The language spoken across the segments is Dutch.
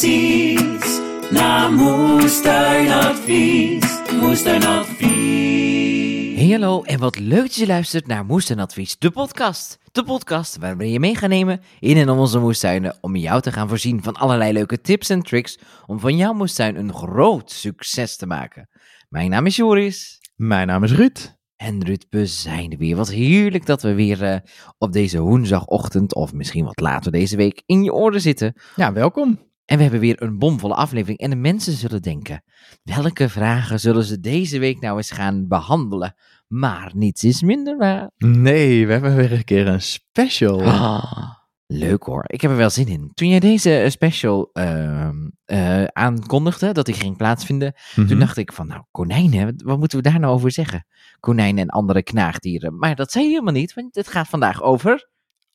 Precies naar Moestuinadvies. Moestuinadvies. Hey hallo en wat leuk dat je luistert naar Moestuinadvies, de podcast. De podcast waarin we je mee gaan nemen in en om onze moestuinen om jou te gaan voorzien van allerlei leuke tips en tricks om van jouw moestuin een groot succes te maken. Mijn naam is Joris. Mijn naam is Ruud. En Ruud, we zijn er weer. Wat heerlijk dat we weer eh, op deze woensdagochtend, of misschien wat later deze week, in je oren zitten. Ja, welkom. En we hebben weer een bomvolle aflevering. En de mensen zullen denken: welke vragen zullen ze deze week nou eens gaan behandelen? Maar niets is minder waar. Nee, we hebben weer een keer een special. Ah, leuk hoor. Ik heb er wel zin in. Toen jij deze eh, special ehm, eh, aankondigde dat die ging plaatsvinden, Mhm. toen dacht ik van nou, konijnen, wat moeten we daar nou over zeggen? Konijnen en andere knaagdieren. Maar dat zei je helemaal niet, want het gaat vandaag over...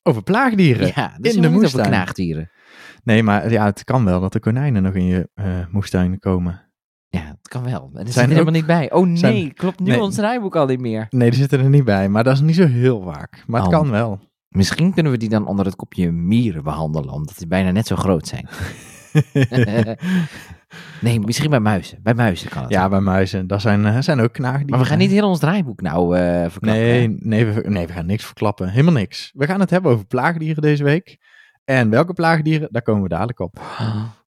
Over plaagdieren. Ja, dus in de over moestuin. knaagdieren. Nee, maar ja, het kan wel dat de konijnen nog in je eh, moestuin komen. Ja, dat kan wel. En er zit Zijn er er helemaal niet bij. Oh nee, zijn- klopt nu nee. ons rijboek al niet meer. Nee, die zitten er niet bij, maar dat is niet zo heel vaak. Maar het Oh. kan wel. Misschien kunnen we die dan onder het kopje mieren behandelen, omdat die bijna net zo groot zijn. nee, misschien bij muizen. Bij muizen kan het. ja, bij muizen, dat zijn, eh, zijn ook knaagdieren. maar we gaan niet heel ons draaiboek nou eh verklappen. Nee, hè? nee we, nee, we gaan niks verklappen. Helemaal niks. We gaan het hebben over plaagdieren deze week. En welke plaagdieren, daar komen we dadelijk op.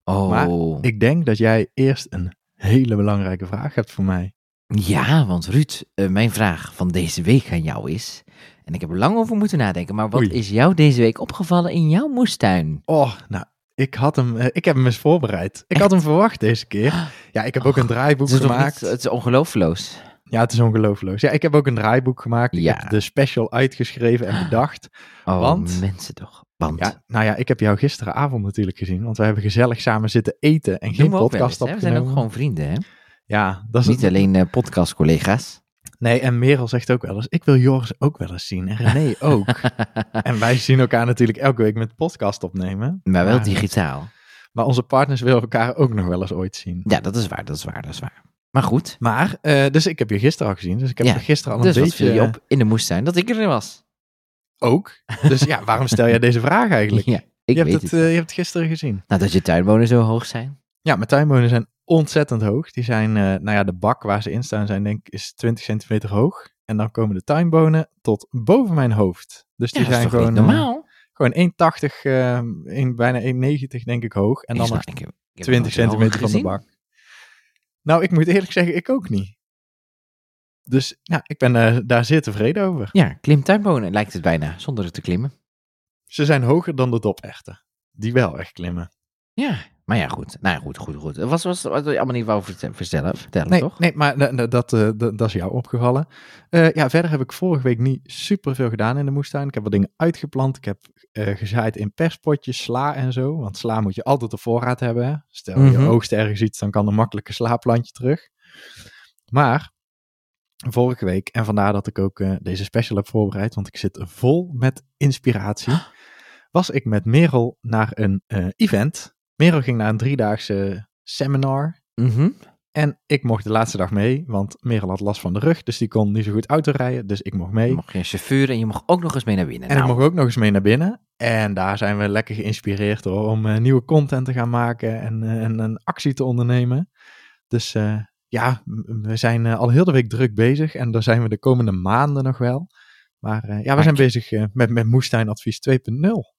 Oh, Maar Ik denk dat jij eerst een hele belangrijke vraag hebt voor mij. ja, want Ruud, eh, mijn vraag van deze week aan jou is... En ik heb er lang over moeten nadenken, maar wat Oei. is jou deze week opgevallen in jouw moestuin? Oh, nou, ik had hem, eh, ik heb hem eens voorbereid. Ik had hem verwacht deze keer. Ja, ik heb ook een draaiboek Het is, toch gemaakt. niet, het is ongelooflijk. Ja, het is ongelooflijk. Ja, ik heb ook een draaiboek gemaakt. Ik heb de special uitgeschreven en bedacht. Oh, Want- mensen toch. Want, Ja, nou ja, ik heb jou gisteravond natuurlijk gezien, want we hebben gezellig samen zitten eten en geen podcast hè? We zijn ook gewoon vrienden, hè? Ja, dat is Niet het. alleen eh podcast-collega's. Nee, en Merel zegt ook wel eens, ik wil Joris ook wel eens zien en René ook. en wij zien elkaar natuurlijk elke week met podcast opnemen. Maar wel Maar- digitaal. Maar onze partners willen elkaar ook nog wel eens ooit zien. Ja, dat is waar, dat is waar, dat is waar. Maar goed, Maar, eh, dus ik heb je gisteren al gezien, dus ik heb Ja, er gisteren al dus een wat beetje... viel je op in de moestuin dat ik er was? Ook. Dus ja, waarom stel jij deze vraag eigenlijk? Ja, ik je, weet hebt het. het, eh, je hebt het gisteren gezien. Nou, dat je tuinbonen zo hoog zijn. Ja, mijn tuinbonen zijn ontzettend hoog. Die zijn, eh, nou ja, de bak waar ze in staan zijn denk ik is 20 centimeter hoog. En dan komen de tuinbonen tot boven mijn hoofd. Dus die Ja, zijn gewoon, eh, normaal? gewoon 1,80, eh, een, bijna 1,90 denk ik hoog. En dan nog ik heb- ik heb 20 het nooit zo hoog centimeter van de bak. Nou, ik moet eerlijk zeggen, ik ook niet. Dus ja, ik ben eh, daar zeer tevreden over. Ja, klimtuinbonen lijkt het bijna, zonder het te klimmen. Ze zijn hoger dan de dopechten. Die wel echt klimmen. Ja, maar ja, goed. Nou ja, goed, goed, goed. Wat was wat je allemaal niet wou vertellen, vertellen, Nee, toch? nee maar eh, dat, eh, dat, dat is jou opgevallen. Ja, verder heb ik vorige week niet super veel gedaan in de moestuin. Ik heb wat dingen uitgeplant. Ik heb gezaaid in perspotjes, sla en zo. Want sla moet je altijd op voorraad hebben. Hè? Stel je Mhm. oogst ergens iets, dan kan er makkelijk een slaplantje terug. Maar vorige week, en vandaar dat ik ook eh, deze special heb voorbereid, want ik zit vol met inspiratie, was ik met Merel naar een eh, event. Merel ging naar een driedaagse seminar. Mhm. En ik mocht de laatste dag mee, want Merel had last van de rug, dus die kon niet zo goed autorijden, dus ik mocht mee. Je mocht geen chauffeur en je mocht ook nog eens mee naar binnen. En nou, ik mocht ook nog eens mee naar binnen. En daar zijn we lekker geïnspireerd door om eh, nieuwe content te gaan maken en, en een actie te ondernemen. Dus ja, we zijn eh, al heel de week druk bezig en daar zijn we de komende maanden nog wel. Maar eh, ja, we zijn bezig eh, met, met Moestuinadvies 2.0.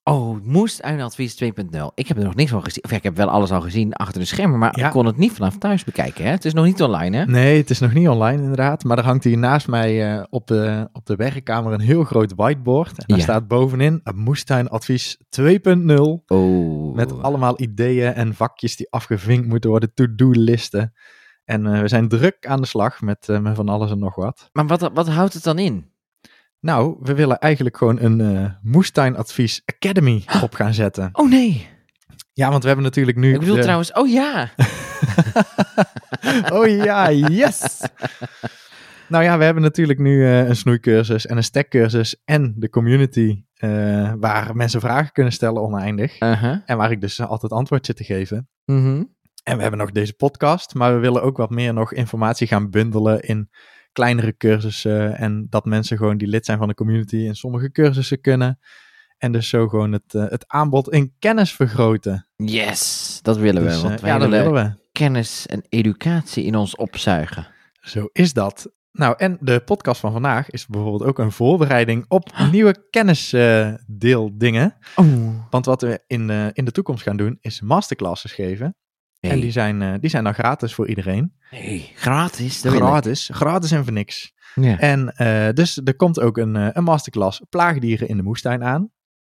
Oh, moest Advies 2.0. Ik heb er nog niks van gezien. Of ja, ik heb wel alles al gezien achter de schermen, maar Ja. ik kon het niet vanaf thuis bekijken. Hè? Het is nog niet online, hè? Nee, het is nog niet online inderdaad. Maar er hangt hier naast mij op, de, op de werkkamer een heel groot whiteboard. En daar Ja. staat bovenin Moestuinadvies 2.0. Oh. Met allemaal ideeën en vakjes die afgevinkt moeten worden, to-do-listen. En eh, we zijn druk aan de slag met, eh, met van alles en nog wat. Maar wat, wat houdt het dan in? Nou, we willen eigenlijk gewoon een eh Moestuinadvies Academy op gaan zetten. Oh nee. Ja, want we hebben natuurlijk nu... Ik bedoel de- trouwens, oh ja. Oh ja, yes! nou ja, we hebben natuurlijk nu een snoeicursus en een stekcursus en de community waar mensen vragen kunnen stellen oneindig. Uh-huh. En waar ik dus altijd antwoord zit te geven. Mhm. En we hebben nog deze podcast, maar we willen ook wat meer nog informatie gaan bundelen in kleinere cursussen. En dat mensen gewoon die lid zijn van de community in sommige cursussen kunnen. En dus zo gewoon het, eh, het aanbod in kennis vergroten. Yes, dat willen we. Dus, eh, want wij ja, dat willen we. kennis en educatie in ons opzuigen. Zo is dat. Nou, en de podcast van vandaag is bijvoorbeeld ook een voorbereiding op nieuwe kennisdeeldingen. Oh. Want wat we in in de toekomst gaan doen, is masterclasses geven. En die zijn, eh, die zijn dan gratis voor iedereen. hey, gratis. Gratis. Gratis en voor niks. Ja. En eh, dus er komt ook een, eh, een masterclass plaagdieren in de moestuin aan.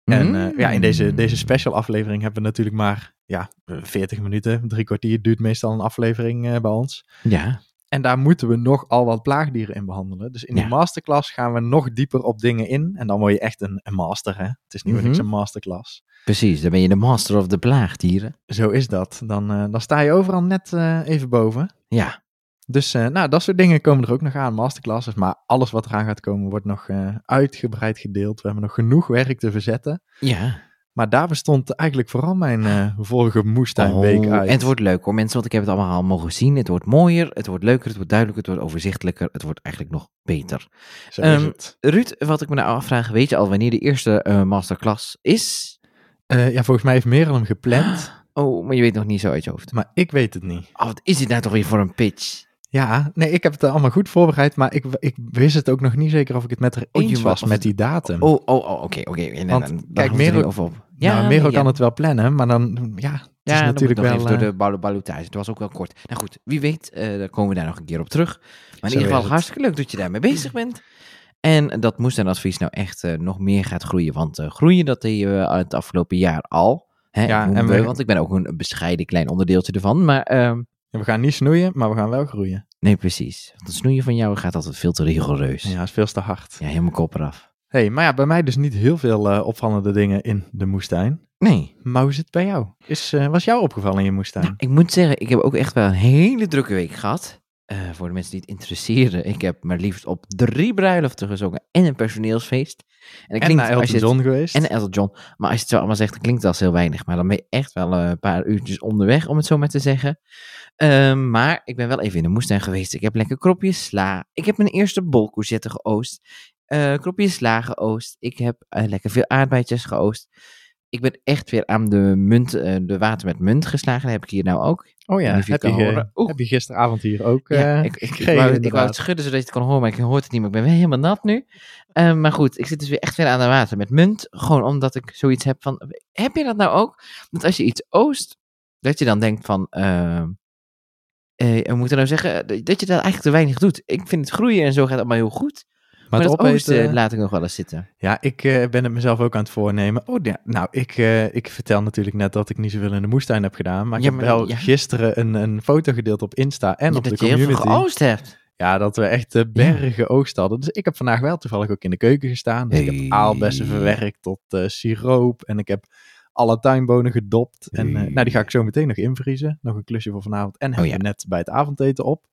En ja, in deze, deze special aflevering hebben we natuurlijk maar ja, 40 minuten, drie kwartier duurt meestal een aflevering bij ons. Ja. En daar moeten we nog al wat plaagdieren in behandelen. Dus in Ja. die masterclass gaan we nog dieper op dingen in. En dan word je echt een, een master, hè. Het is niet niks Mhm. een masterclass. Precies, dan ben je de master of the plaagdieren. Zo is dat. Dan, eh, dan sta je overal net eh, even boven. Ja. Dus eh, nou, dat soort dingen komen er ook nog aan, masterclasses. Maar alles wat eraan gaat komen wordt nog uitgebreid gedeeld. We hebben nog genoeg werk te verzetten. Ja. Maar daar bestond eigenlijk vooral mijn eh, vorige moestuinweek Oh, uit. En het wordt leuk hoor mensen, want ik heb het allemaal al mogen zien. Het wordt mooier, het wordt leuker, het wordt duidelijker, het wordt overzichtelijker. Het wordt eigenlijk nog beter. Zo Ehm. Ruud, wat ik me nou afvraag, weet je al wanneer de eerste eh, masterclass is? Eh, ja, volgens mij heeft Merel hem gepland. Oh, maar je weet nog niet zo uit je hoofd. Maar ik weet het niet. Oh, wat is dit nou toch weer voor een pitch? Ja, nee, ik heb het allemaal goed voorbereid. Maar ik, ik wist het ook nog niet zeker of ik het met haar Oh, eens wa- was met het- die datum. Oh, oh, oh oké, oké. Nee, Want, dan- dan kijk, er Merel- op. ja, nou, Merel nee, kan ja. het wel plannen, maar dan, ja, het Ja, is dan natuurlijk wel... door eh, de. Het was ook wel kort. Nou goed, wie weet, eh dan komen we daar nog een keer op terug. Maar in Zo ieder geval hartstikke leuk dat je daarmee bezig bent. En dat moest een advies nou echt eh, nog meer gaat groeien. Want eh, groeien, dat deed je het afgelopen jaar al. Hè, Ja, en we, we- want ik ben ook een bescheiden klein onderdeeltje ervan. Maar ehm, we gaan niet snoeien, maar we gaan wel groeien. nee, precies. Want het snoeien van jou gaat altijd veel te rigoureus. Ja, Ja, is veel te hard. helemaal kop eraf. hey, maar ja, bij mij dus niet heel veel eh, opvallende dingen in de moestuin. Nee, Maar hoe zit het bij jou? Is, eh, was jou opgevallen in je moestuin? Nou, ik moet zeggen, ik heb ook echt wel een hele drukke week gehad. Eh, voor de mensen die het interesseren. Ik heb maar liefst op drie bruiloften gezongen en een personeelsfeest. En, en klinkt, naar Elton als je het- John geweest? En Elton John. Maar als je het zo allemaal zegt, dan klinkt het als heel weinig. Maar dan ben je echt wel eh, een paar uurtjes onderweg, om het zo maar te zeggen. Ehm, maar ik ben wel even in de moestuin geweest. Ik heb lekker kropjes sla. Ik heb mijn eerste bolcourgette geoost. Eh kropjes sla geoost. Ik heb lekker veel aardbeidjes geoost. Ik ben echt weer aan de munt, de water met munt geslagen. Dat heb ik hier nou ook. Oh ja, heb je, horen. Oeh. heb je gisteravond hier ook Ja, eh, ik, ik, ik, wou, ik wou inderdaad. het schudden zodat je het kon horen, maar ik hoort het niet. Maar ik ben weer helemaal nat nu. Eh, maar goed, ik zit dus weer echt weer aan de water met munt. Gewoon omdat ik zoiets heb van... Heb je dat nou ook? Dat als je iets oost, dat je dan denkt van... eh eh, we moeten nou zeggen dat je dat eigenlijk te weinig doet. Ik vind het groeien en zo gaat allemaal heel goed. Maar, het dat opeten- oosten laat ik nog wel eens zitten. Ja, ik eh, ben het mezelf ook aan het voornemen. Oh, ja, nou, ik, eh, ik vertel natuurlijk net dat ik niet zoveel in de moestuin heb gedaan. Maar ik Ja, heb wel ja. gisteren een, een foto gedeeld op Insta en Ja, op de dat je heel veel community. hebt. Ja, dat we echt de bergen oogst hadden. Dus ik heb vandaag wel toevallig ook in de keuken gestaan. Dus ik heb aalbessen verwerkt tot eh, siroop. En ik heb alle tuinbonen gedopt. En nou, die ga ik zo meteen nog invriezen. Nog een klusje voor vanavond. En heb Oh ja. je net bij het avondeten op.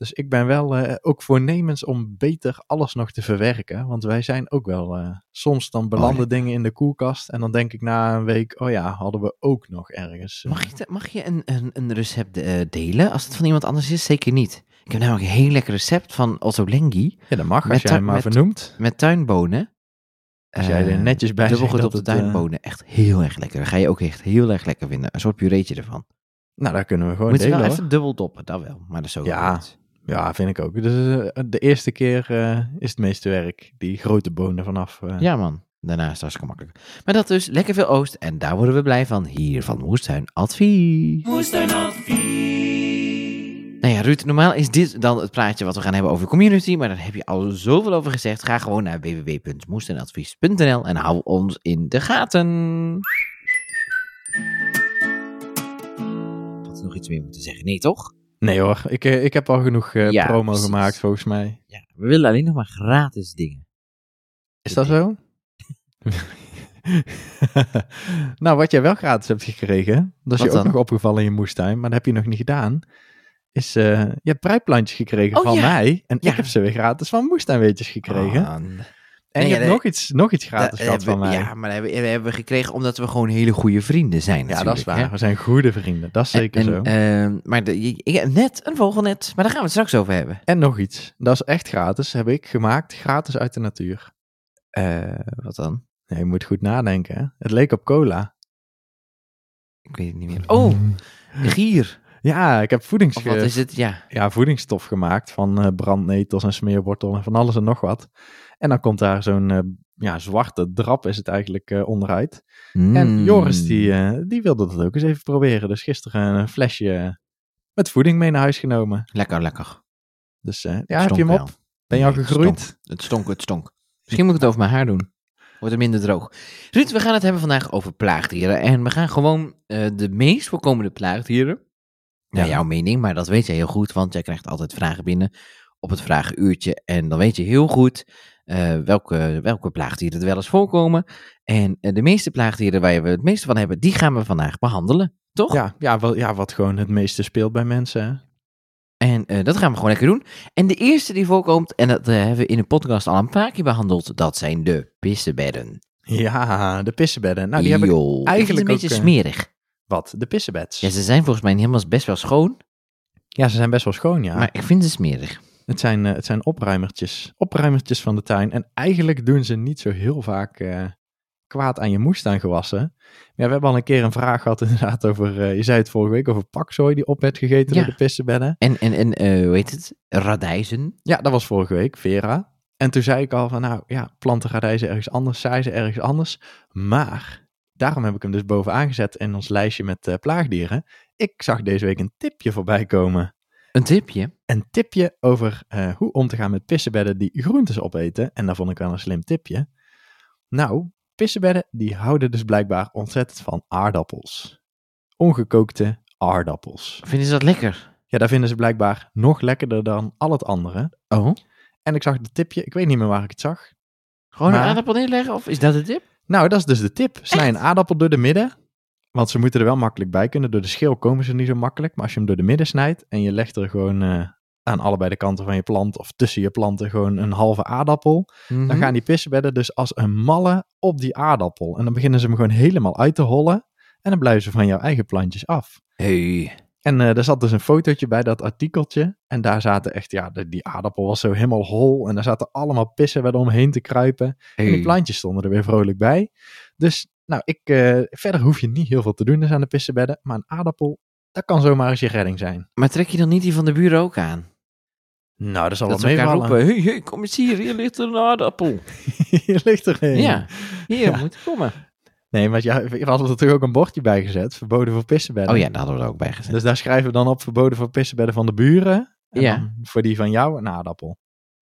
Dus ik ben wel eh, ook voornemens om beter alles nog te verwerken. Want wij zijn ook wel... eh, soms dan belanden Oh, dingen in de koelkast. En dan denk ik na een week... Oh ja, hadden we ook nog ergens. eh, Mag je, mag je een, een, een recept delen als het van iemand anders is? Zeker niet. Ik heb namelijk een heel lekker recept van Otto Lengi ja, dat mag als jij hem maar met- vernoemt. met tuinbonen. Als jij er netjes bij zegt Dubbelgedopte het, eh, tuinbonen. Echt heel erg lekker. Dat ga je ook echt heel erg lekker vinden. Een soort pureetje ervan. Nou, daar kunnen we gewoon Moet je delen wel hoor. even dubbel doppen, dat wel. Maar dat is ook Ja. wel goed. Ja, vind ik ook. Dus eh, de eerste keer eh, is het meeste werk. Die grote bonen vanaf. eh. Ja man, daarna is het hartstikke makkelijk. Maar dat dus, lekker veel oost. En daar worden we blij van. Hier van Moestuin Advies. Moestuinadvies. Nou ja, Ruud, normaal is dit dan het praatje wat we gaan hebben over community. Maar daar heb je al zoveel over gezegd. Ga gewoon naar www.moestuinadvies.nl en hou ons in de gaten. Had er nog iets meer moeten zeggen? Nee, toch? Nee hoor, ik, eh, ik heb al genoeg eh, Ja, promo precies. gemaakt volgens mij. Ja, we willen alleen nog maar gratis dingen. Is dat zo? nou, wat jij wel gratis hebt gekregen, dat is Wat je ook nog opgevallen in je moestuin, maar dat heb je nog niet gedaan, is eh, je hebt prijplantjes gekregen Oh, van ja. mij en Ja. ik heb ze weer gratis van moestuinweetjes gekregen. En nee, je ja, hebt nog iets, nog iets gratis dat gehad van mij. Ja, maar dat hebben, dat hebben we gekregen omdat we gewoon hele goede vrienden zijn. Ja, dat is hè. waar. We zijn goede vrienden, dat is zeker en, zo. ehm, maar de, ik, net, een vogelnet. Maar daar gaan we het straks over hebben. En nog iets, dat is echt gratis, heb ik gemaakt, gratis uit de natuur. Eh, wat dan? Nee, je moet goed nadenken. Hè? Het leek op cola. Ik weet het niet meer. Oh, gier. Ja, ik heb voedings wat is het? Ja. ja, voedingsstof gemact van eh, brandnetels en smeerwortel en van alles en nog wat. En dan komt daar zo'n eh, ja, zwarte drap is het eigenlijk eh, onderuit. En Mm. Joris die, eh, die wilde dat ook eens even proberen. Dus gisteren een flesje met voeding mee naar huis genomen. Lekker, lekker. Dus eh, ja, Stonk heb je hem wel. op? Ben je al gegroeid? stonk. Het stonk, het stonk. Misschien moet ik het over mijn haar doen. Wordt het minder droog. Ruud, we gaan het hebben vandaag over plaagdieren. En we gaan gewoon eh, de meest voorkomende plaagdieren. Naar Ja. jouw mening, maar dat weet je heel goed, want jij krijgt altijd vragen binnen op het vragenuurtje. En dan weet je heel goed eh, welke, welke plaagdieren er wel eens voorkomen. En eh, de meeste plaagdieren waar we het meeste van hebben, die gaan we vandaag behandelen. Toch? Ja, ja, wel, ja, wat gewoon het meeste speelt bij mensen. Hè? En eh, dat gaan we gewoon lekker doen. En de eerste die voorkomt, en dat hebben we in de podcast al een paar keer behandeld, dat zijn de pissebedden. Ja, de pissenbedden. Nou, die heb ik Yo, eigenlijk is een beetje ook, smerig. Wat? De pissenbeds. Ja, ze zijn volgens mij helemaal best wel schoon, Ja, ze zijn best wel schoon, ja. maar ik vind ze smerig. Het zijn, eh, het zijn opruimertjes. Opruimertjes van de tuin. En eigenlijk doen ze niet zo heel vaak eh, kwaad aan je moestuingewassen. Ja, we hebben al een keer een vraag gehad inderdaad over, eh, je zei het vorige week, over pakzooi die op werd gegeten Ja. door de pissenbedden. En, en, en hoe heet het? Radijzen. Ja, dat was vorige week, Vera. En toen zei ik al van, nou ja, planten radijzen ergens anders, zij ergens anders. Maar, daarom heb ik hem dus bovenaan gezet in ons lijstje met eh, plaagdieren. Ik zag deze week een tipje voorbij komen. Een tipje. Een tipje over eh, hoe om te gaan met pissenbedden die groentes opeten. En dat vond ik wel een slim tipje. Nou, pissenbedden die houden dus blijkbaar ontzettend van aardappels. Ongekookte aardappels. Vinden ze dat lekker? Ja, daar vinden ze blijkbaar nog lekkerder dan al het andere. Oh. En ik zag het tipje, ik weet niet meer waar ik het zag. Gewoon Maar- een aardappel neerleggen? Of is dat de tip? Nou, dat is dus de tip. Snij een aardappel door de midden. Want ze moeten er wel makkelijk bij kunnen. Door de schil komen ze niet zo makkelijk. Maar als je hem door de midden snijdt en je legt er gewoon eh, aan allebei de kanten van je plant of tussen je planten gewoon een halve aardappel. Mhm. Dan gaan die pissenbedden dus als een malle op die aardappel. En dan beginnen ze hem gewoon helemaal uit te hollen. En dan blijven ze van jouw eigen plantjes af. Hey. En eh er zat dus een fotootje bij dat artikeltje. En daar zaten echt, ja, de- die aardappel was zo helemaal hol. En daar zaten allemaal pissenbedden omheen te kruipen. En die hey. plantjes stonden er weer vrolijk bij. Dus, nou, ik, eh, verder hoef je niet heel veel te doen dus aan de pissenbedden. Maar een aardappel, dat kan zomaar eens je redding zijn. Maar trek je dan niet die van de buren ook aan? Nou, dat zal Dat wel meevallen. roepen, hey, hey, kom eens hier, hier ligt er een aardappel. Hier ligt er een. Ja, hier Ja. moet komen. Nee, maar ja, we hadden er toch ook een bordje bij gezet. Verboden voor pissenbedden. Oh ja, daar hadden we er ook bij gezet. Dus daar schrijven we dan op verboden voor pissenbedden van de buren. En Ja. voor die van jou een aardappel.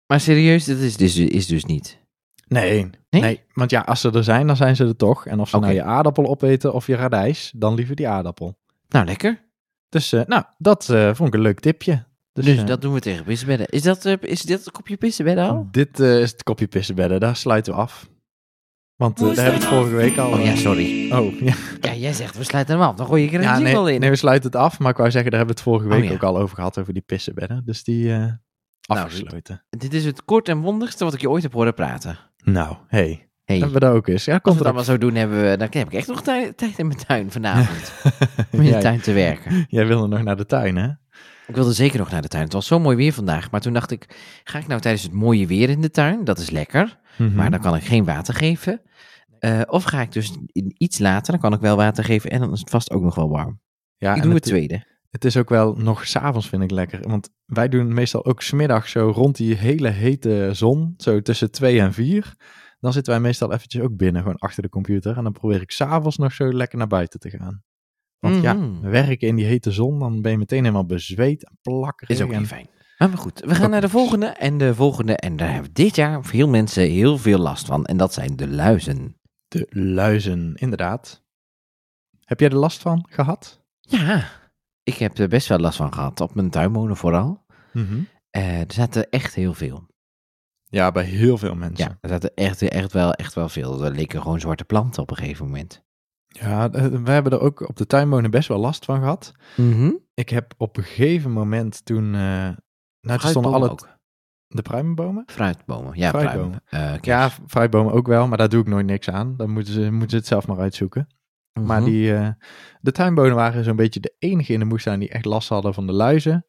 Maar serieus, dat is dus, is dus niet. Nee, Nee? nee, want ja, als ze er zijn, dan zijn ze er toch. En of ze nou je aardappel opeten of je radijs, dan liever die aardappel. Nou, lekker. Dus, eh, nou, dat eh, vond ik een leuk tipje. Dus, Dus eh, dat doen we tegen pissenbedden. Is dat, is dit een kopje pissenbedden al? Dit is het kopje pissenbedden, daar sluiten we af. Want eh, daar hebben we het vorige week al. Oh ja, sorry. Oh, ja. Ja, jij zegt we sluiten hem af. Dan gooi je er een ja jingle nee, in. nee, we sluiten het af. Maar ik wou zeggen, daar hebben we het vorige week Oh, ja. ook al over gehad, over die pissenbedden. Dus die eh afgesloten. Dit is het kort en wondigste wat ik je ooit heb horen praten. Nou, hey, Hey, hebben we dat ook eens. Ja, als komt we er dat maar zo doen, hebben we, dan heb ik echt nog tijd, tijd in mijn tuin vanavond. Om in de tuin te werken. Jij wilde nog naar de tuin, hè? Ik wilde zeker nog naar de tuin. Het was zo mooi weer vandaag. Maar toen dacht ik, ga ik nou tijdens het mooie weer in de tuin? Dat is lekker. Mhm. Maar dan kan ik geen water geven. Eh, of ga ik dus iets later, dan kan ik wel water geven. En dan is het vast ook nog wel warm. ja, ik doe het het, tweede. het is ook wel nog s'avonds vind ik lekker. Want wij doen meestal ook smiddag zo rond die hele hete zon. Zo tussen twee en vier. Dan zitten wij meestal eventjes ook binnen, gewoon achter de computer. En dan probeer ik s'avonds nog zo lekker naar buiten te gaan. Want ja, Mhm. werken in die hete zon, dan ben je meteen helemaal bezweet en plakkerig. Is ook en- niet fijn. Maar, maar goed, we gaan naar de volgende. En de volgende, en daar hebben dit jaar veel mensen heel veel last van. En dat zijn de luizen. De luizen, inderdaad. Heb jij er last van gehad? Ja, ik heb er best wel last van gehad. Op mijn tuinmolen vooral. Eh, er zaten echt heel veel. Ja, bij heel veel mensen. Ja, er zaten echt, echt, wel, echt wel veel. Er leken gewoon zwarte planten op een gegeven moment. Ja, eh, we hebben er ook op de tuinmolen best wel last van gehad. Ik heb op een gegeven moment toen... eh nou, toen stonden alle ook. de pruimenbomen. Fruitbomen, ja, Fruitbomen. Eh, Ja, fruitbomen ook wel, maar daar doe ik nooit niks aan. Dan moeten ze, moeten ze het zelf maar uitzoeken. Maar Mhm. die, eh, de tuinbonen waren zo'n beetje de enige in de moestuin die echt last hadden van de luizen.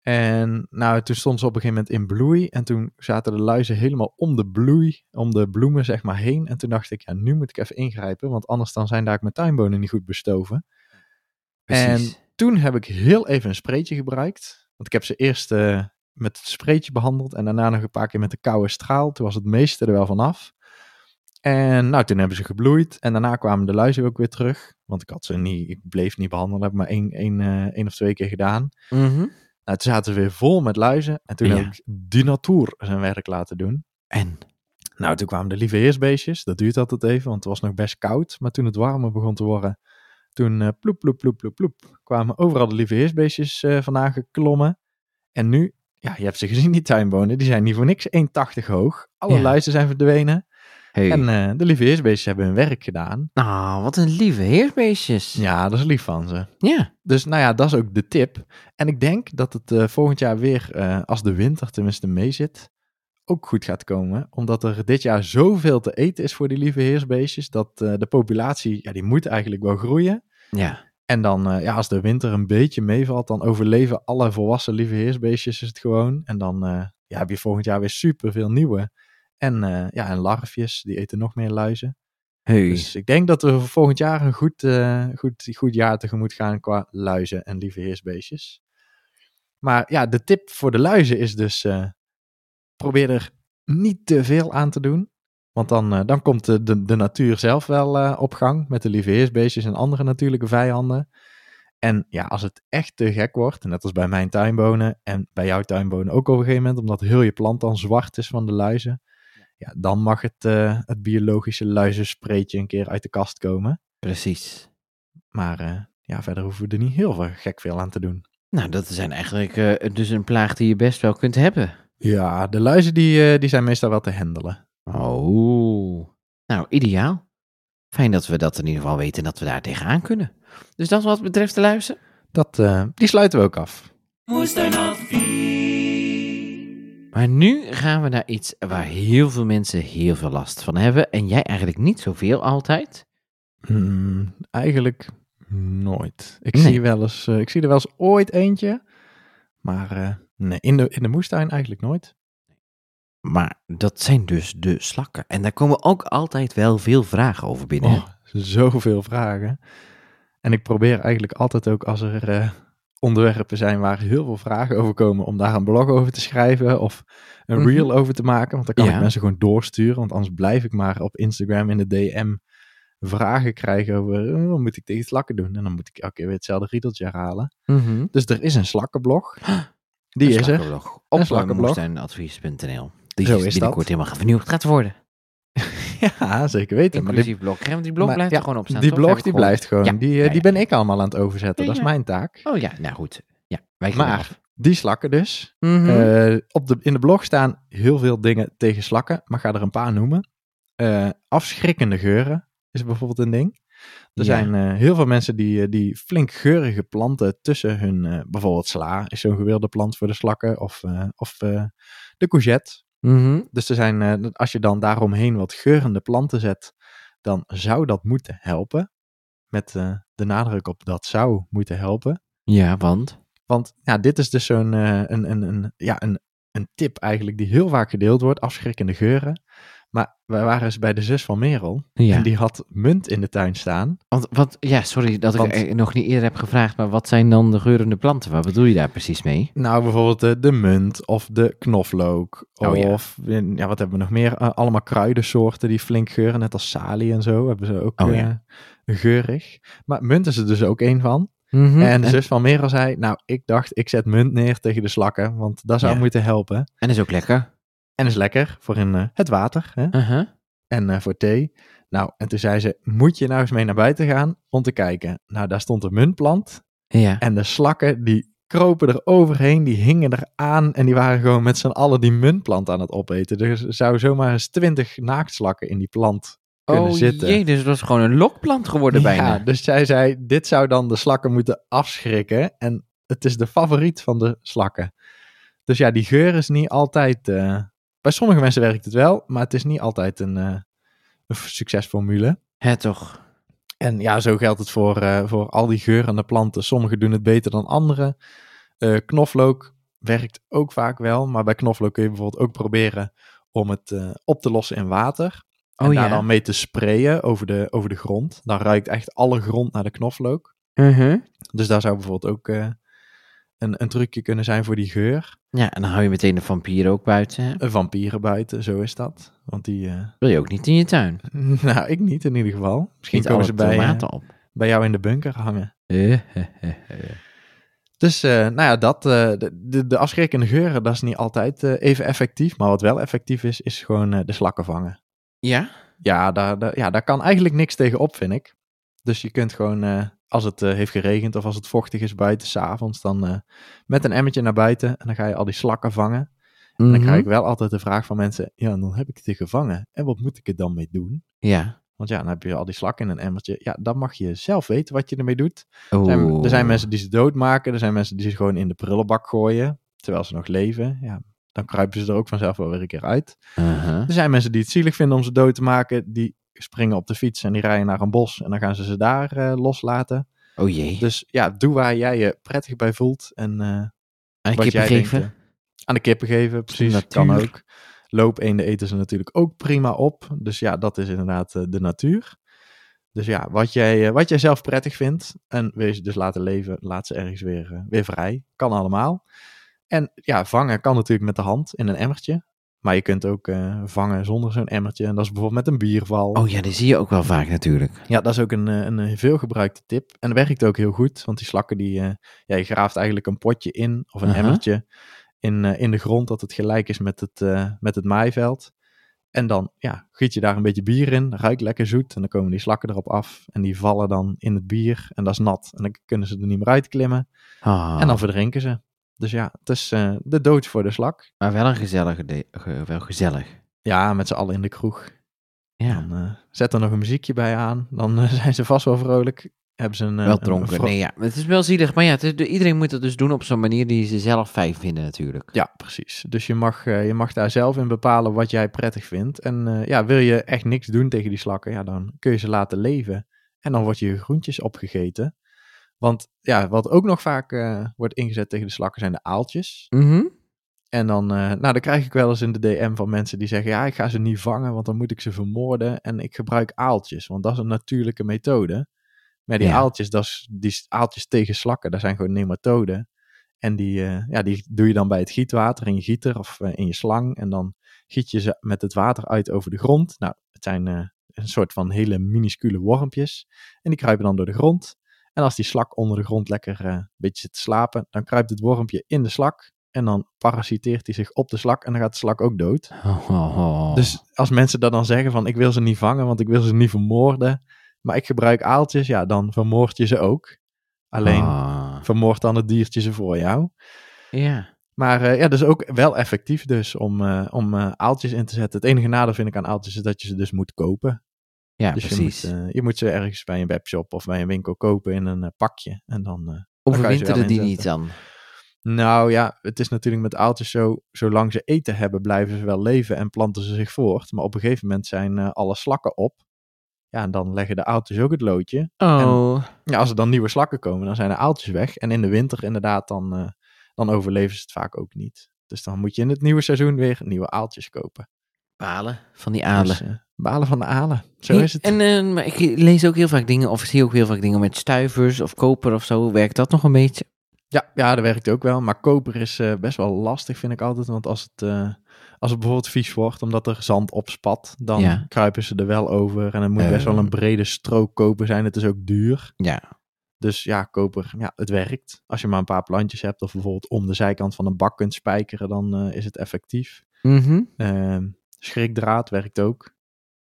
En nou, toen stond ze op een gegeven moment in bloei. En toen zaten de luizen helemaal om de bloei, om de bloemen zeg maar heen. En toen dacht ik, ja, nu moet ik even ingrijpen. Want anders dan zijn daar mijn tuinbonen niet goed bestoven. Precies. En toen heb ik heel even een spreetje gebruikt. Want ik heb ze eerst eh, met het spreetje behandeld. En daarna nog een paar keer met de koude straal. Toen was het meeste er wel vanaf. En nou, toen hebben ze gebloeid. En daarna kwamen de luizen ook weer terug. Want ik had ze niet, ik bleef niet behandelen. Heb maar één, één, eh, één of twee keer gedaan. Mhm. Nou, toen zaten ze weer vol met luizen. En toen Ja. heb ik Dinatour zijn werk laten doen. En? Nou, toen kwamen de lieve heersbeestjes. Dat duurt altijd even, want het was nog best koud. Maar toen het warmer begon te worden, toen eh ploep, ploep, ploep, ploep, ploep, kwamen overal de lieve heersbeestjes eh vandaan geklommen. En nu, ja, je hebt ze gezien, die tuinbonen. Die zijn niet voor niks 1,80 hoog. Alle Ja. luizen zijn verdwenen. Hey. En eh, de lieve heersbeestjes hebben hun werk gedaan. Nou, wat een lieve heersbeestjes. Ja, dat is lief van ze. Ja. Dus nou ja, dat is ook de tip. En ik denk dat het volgend jaar weer, als de winter tenminste mee zit, ook goed gaat komen. Omdat er dit jaar zoveel te eten is voor die lieve heersbeestjes, dat de populatie, ja, die moet eigenlijk wel groeien. Ja. En dan, eh, ja, als de winter een beetje meevalt, dan overleven alle volwassen lieve heersbeestjes het gewoon. En dan eh, ja, heb je volgend jaar weer super veel nieuwe. En, eh, ja, en larfjes, die eten nog meer luizen. Hey. Dus ik denk dat we volgend jaar een goed, goed, goed jaar tegemoet gaan qua luizen en lieve heersbeestjes. Maar ja, de tip voor de luizen is dus: probeer er niet te veel aan te doen. Want dan, eh, dan komt de, de, de natuur zelf wel eh, op gang met de lieve heersbeestjes en andere natuurlijke vijanden. En ja, als het echt te gek wordt, net als bij mijn tuinbonen en bij jouw tuinbonen ook op een gegeven moment, omdat heel je plant dan zwart is van de luizen, ja, dan mag het, eh, het biologische luizenspreetje een keer uit de kast komen. Precies. Maar ja, verder hoeven we er niet heel veel gek veel aan te doen. Nou, dat zijn eigenlijk dus een plaag die je best wel kunt hebben. Ja, de luizen die, die zijn meestal wel te handelen. Oh. Nou, ideaal. Fijn dat we dat in ieder geval weten en dat we daar tegenaan kunnen. Dus dat wat betreft de luizen. Dat, eh, die sluiten we ook af. Maar nu gaan we naar iets waar heel veel mensen heel veel last van hebben. En jij eigenlijk niet zoveel altijd. Hmm, eigenlijk nooit. Ik, Nee. zie wel eens, eh, ik zie er wel eens ooit eentje. Maar eh, nee, in de, in de moestuin eigenlijk nooit. Maar dat zijn dus de slakken. En daar komen ook altijd wel veel vragen over binnen. Oh, zoveel vragen. En ik probeer eigenlijk altijd ook als er eh, onderwerpen zijn waar heel veel vragen over komen, om daar een blog over te schrijven of een Mhm. reel over te maken. Want dan kan Ja. ik mensen gewoon doorsturen. Want anders blijf ik maar op Instagram in de DM vragen krijgen over eh, wat moet ik tegen slakken doen. En dan moet ik elke keer weer hetzelfde riedeltje herhalen. Mhm. Dus er is een slakkenblog. Die Een is er. slakkenblog. Op Een slakkenblog. Die Zo is binnenkort dat. helemaal vernieuwd gaat worden. Ja, zeker weten. Maar die, Inclusief Want die blog maar blijft ja, er gewoon op staan. die toch? blog die blijft gewoon. Ja, Die, eh, ja, die ben ik allemaal aan het overzetten. Dat is mijn taak. Oh ja, nou goed. Ja, wij Maar af. die slakken dus. Mhm. Eh, op de, in de blog staan heel veel dingen tegen slakken, maar ga er een paar noemen. Eh, afschrikkende geuren is bijvoorbeeld een ding. Er zijn heel veel mensen die, die flink geurige planten tussen hun, bijvoorbeeld sla is zo'n gewilde plant voor de slakken, of, of de courgette. Mhm. Dus er zijn, eh, als je dan daaromheen wat geurende planten zet, dan zou dat moeten helpen. Met eh, de nadruk op dat zou moeten helpen. Ja, want? Want ja, dit is dus zo'n eh, een, een, een, ja, een, een tip eigenlijk die heel vaak gedeeld wordt. Afschrikkende geuren. Maar wij waren eens bij de zus van Merel. Ja. En die had munt in de tuin staan. Want, wat, ja, sorry dat Want- ik nog niet eerder heb gevraagd, maar wat zijn dan de geurende planten? Wat bedoel je daar precies mee? Nou, bijvoorbeeld de, de munt of de knoflook. Oh, of ja, wat hebben we nog meer? Eh, allemaal kruidensoorten die flink geuren. Net als salie en zo hebben ze ook Oh, ja. eh, geurig. Maar munt is er dus ook één van. Mhm. En de zus van Merel zei, nou, ik dacht, ik zet munt neer tegen de slakken. Want dat zou Ja. moeten helpen. En is ook lekker. En is lekker voor in eh, het water. Hè? Uh-huh. en eh, voor thee. Nou, en toen zei ze, moet je nou eens mee naar buiten gaan om te kijken. Nou, daar stond een muntplant Ja. en de slakken die kropen er overheen, die hingen er aan en die waren gewoon met z'n allen die muntplant aan het opeten. Dus er zou zomaar eens twintig naaktslakken in die plant kunnen oh zitten. jee, dus het was gewoon een lokplant geworden ja, bijna. dus zij zei, dit zou dan de slakken moeten afschrikken en het is de favoriet van de slakken. Dus ja, die geur is niet altijd... eh, bij sommige mensen werkt het wel, maar het is niet altijd een, eh, een succesformule. Hè, toch? En ja, zo geldt het voor, eh, voor al die geurende planten. Sommige doen het beter dan andere. Eh, knoflook werkt ook vaak wel. Maar bij knoflook kun je bijvoorbeeld ook proberen om het op te lossen in water. En Oh daar ja. dan mee te sprayen over de, over de grond. Dan ruikt echt alle grond naar de knoflook. Mhm. Dus daar zou bijvoorbeeld ook een, een trucje kunnen zijn voor die geur. Ja, en dan hou je meteen de vampier ook buiten. Hè? Een vampieren buiten, zo is dat. Want die, eh, Wil je ook niet in je tuin. nou ik niet in ieder geval. Misschien komen ze bij, tomaten op. bij jou in de bunker hangen. Eh, Dus, nou ja, dat, de, de, de afschrikkende geuren, dat is niet altijd even effectief. Maar wat wel effectief is, is gewoon de slakken vangen. Ja? Ja daar, daar, ja, daar kan eigenlijk niks tegen op, vind ik. Dus je kunt gewoon, als het eh, heeft geregend of als het vochtig is buiten, s'avonds, dan eh, met een emmertje naar buiten. En dan ga je al die slakken vangen. En dan Mhm. krijg ik wel altijd de vraag van mensen, ja, dan heb ik het gevangen. En wat moet ik er dan mee doen? Ja. Want ja, dan heb je al die slakken in een emmertje. Ja, dan mag je zelf weten wat je ermee doet. Er zijn, er zijn mensen die ze doodmaken. Er zijn mensen die ze gewoon in de prullenbak gooien. Terwijl ze nog leven. Ja, dan kruipen ze er ook vanzelf wel weer een keer uit. Uh-huh. Er zijn mensen die het zielig vinden om ze dood te maken. Die springen op de fiets en die rijden naar een bos. En dan gaan ze ze daar eh, loslaten. Oh jee. Dus ja, doe waar jij je prettig bij voelt. En eh, Aan de kippen jij denkt, geven? eh, aan de kippen geven, precies. natuur. Kan ook. Loopeenden eten ze natuurlijk ook prima op. Dus ja, dat is inderdaad de natuur. Dus ja, wat jij, wat jij zelf prettig vindt en wil je ze dus laten leven, laat ze ergens weer, weer vrij. Kan allemaal. En ja, vangen kan natuurlijk met de hand in een emmertje. Maar je kunt ook eh, vangen zonder zo'n emmertje. En dat is bijvoorbeeld met een bierval. Oh ja, die zie je ook wel vaak natuurlijk. Ja, dat is ook een, eh, een eh, veelgebruikte tip. En dat werkt ook heel goed, want die slakken die, eh, ja, je graaft eigenlijk een potje in of een emmertje in, in de grond, dat het gelijk is met het, met het maaiveld. En dan ja, giet je daar een beetje bier in, ruikt lekker zoet en dan komen die slakken erop af en die vallen dan in het bier en dat is nat. En dan kunnen ze er niet meer uitklimmen Ah, en dan verdrinken ze. Dus ja, het is eh, de dood voor de slak. Maar wel een gezellige, de- ge- wel gezellig. Ja, met z'n allen in de kroeg. Ja, Dan eh, zet er nog een muziekje bij aan, dan eh, zijn ze vast wel vrolijk. Hebben ze een, wel een dronken. vro- Nee, ja, het is wel zielig. Maar ja, het is- iedereen moet het dus doen op zo'n manier die ze zelf fijn vinden natuurlijk. Ja, precies. Dus je mag, je mag daar zelf in bepalen wat jij prettig vindt. En ja, wil je echt niks doen tegen die slakken, ja, dan kun je ze laten leven. En dan word je groentjes opgegeten. Want ja, wat ook nog vaak eh, wordt ingezet tegen de slakken zijn de aaltjes. Mhm. En dan, eh, nou, dan krijg ik wel eens in de DM van mensen die zeggen, ja, ik ga ze niet vangen, want dan moet ik ze vermoorden. En ik gebruik aaltjes, want dat is een natuurlijke methode. Maar die Ja. aaltjes, dat is, die aaltjes tegen slakken, dat zijn gewoon nematoden. En die, eh, ja, die doe je dan bij het gietwater in je gieter of in je slang. En dan giet je ze met het water uit over de grond. Nou, het zijn een soort van hele minuscule wormpjes. En die kruipen dan door de grond. En als die slak onder de grond lekker eh, een beetje zit te slapen, dan kruipt het wormpje in de slak. En dan parasiteert hij zich op de slak en dan gaat de slak ook dood. Oh, oh, oh. Dus als mensen dat dan zeggen van ik wil ze niet vangen, want ik wil ze niet vermoorden. Maar ik gebruik aaltjes, ja, dan vermoord je ze ook. Alleen Ah, vermoord dan het diertje ze voor jou. ja. Maar eh, ja, is ook wel effectief dus om, eh, om aaltjes in te zetten. Het enige nadeel vind ik aan aaltjes is dat je ze dus moet kopen. Ja, dus precies. Je moet, eh, je moet ze ergens bij een webshop of bij een winkel kopen in een eh, pakje. En dan, eh, Overwinteren die niet dan? Nou ja, het is natuurlijk met aaltjes zo, zolang ze eten hebben, blijven ze wel leven en planten ze zich voort. Maar op een gegeven moment zijn alle slakken op. Ja, en dan leggen de aaltjes ook het loodje. Oh, Ja, als er dan nieuwe slakken komen, dan zijn de aaltjes weg. En in de winter inderdaad, dan, dan overleven ze het vaak ook niet. Dus dan moet je in het nieuwe seizoen weer nieuwe aaltjes kopen. Balen van die alen. Dus, eh, balen van de alen. Zo Hey, is het. En eh, maar ik lees ook heel vaak dingen, of zie ook heel vaak dingen met stuivers of koper of zo. Werkt dat nog een beetje? Ja, ja, dat werkt ook wel. Maar koper is eh, best wel lastig, vind ik altijd. Want als het, eh, als het bijvoorbeeld vies wordt, omdat er zand op spat, dan Ja. kruipen ze er wel over. En het moet best wel een brede strook koper zijn. Het is ook duur. Ja. Dus ja, koper, ja, het werkt. Als je maar een paar plantjes hebt, of bijvoorbeeld om de zijkant van een bak kunt spijkeren, dan eh, is het effectief. Mhm. Ehm, schrikdraad werkt ook.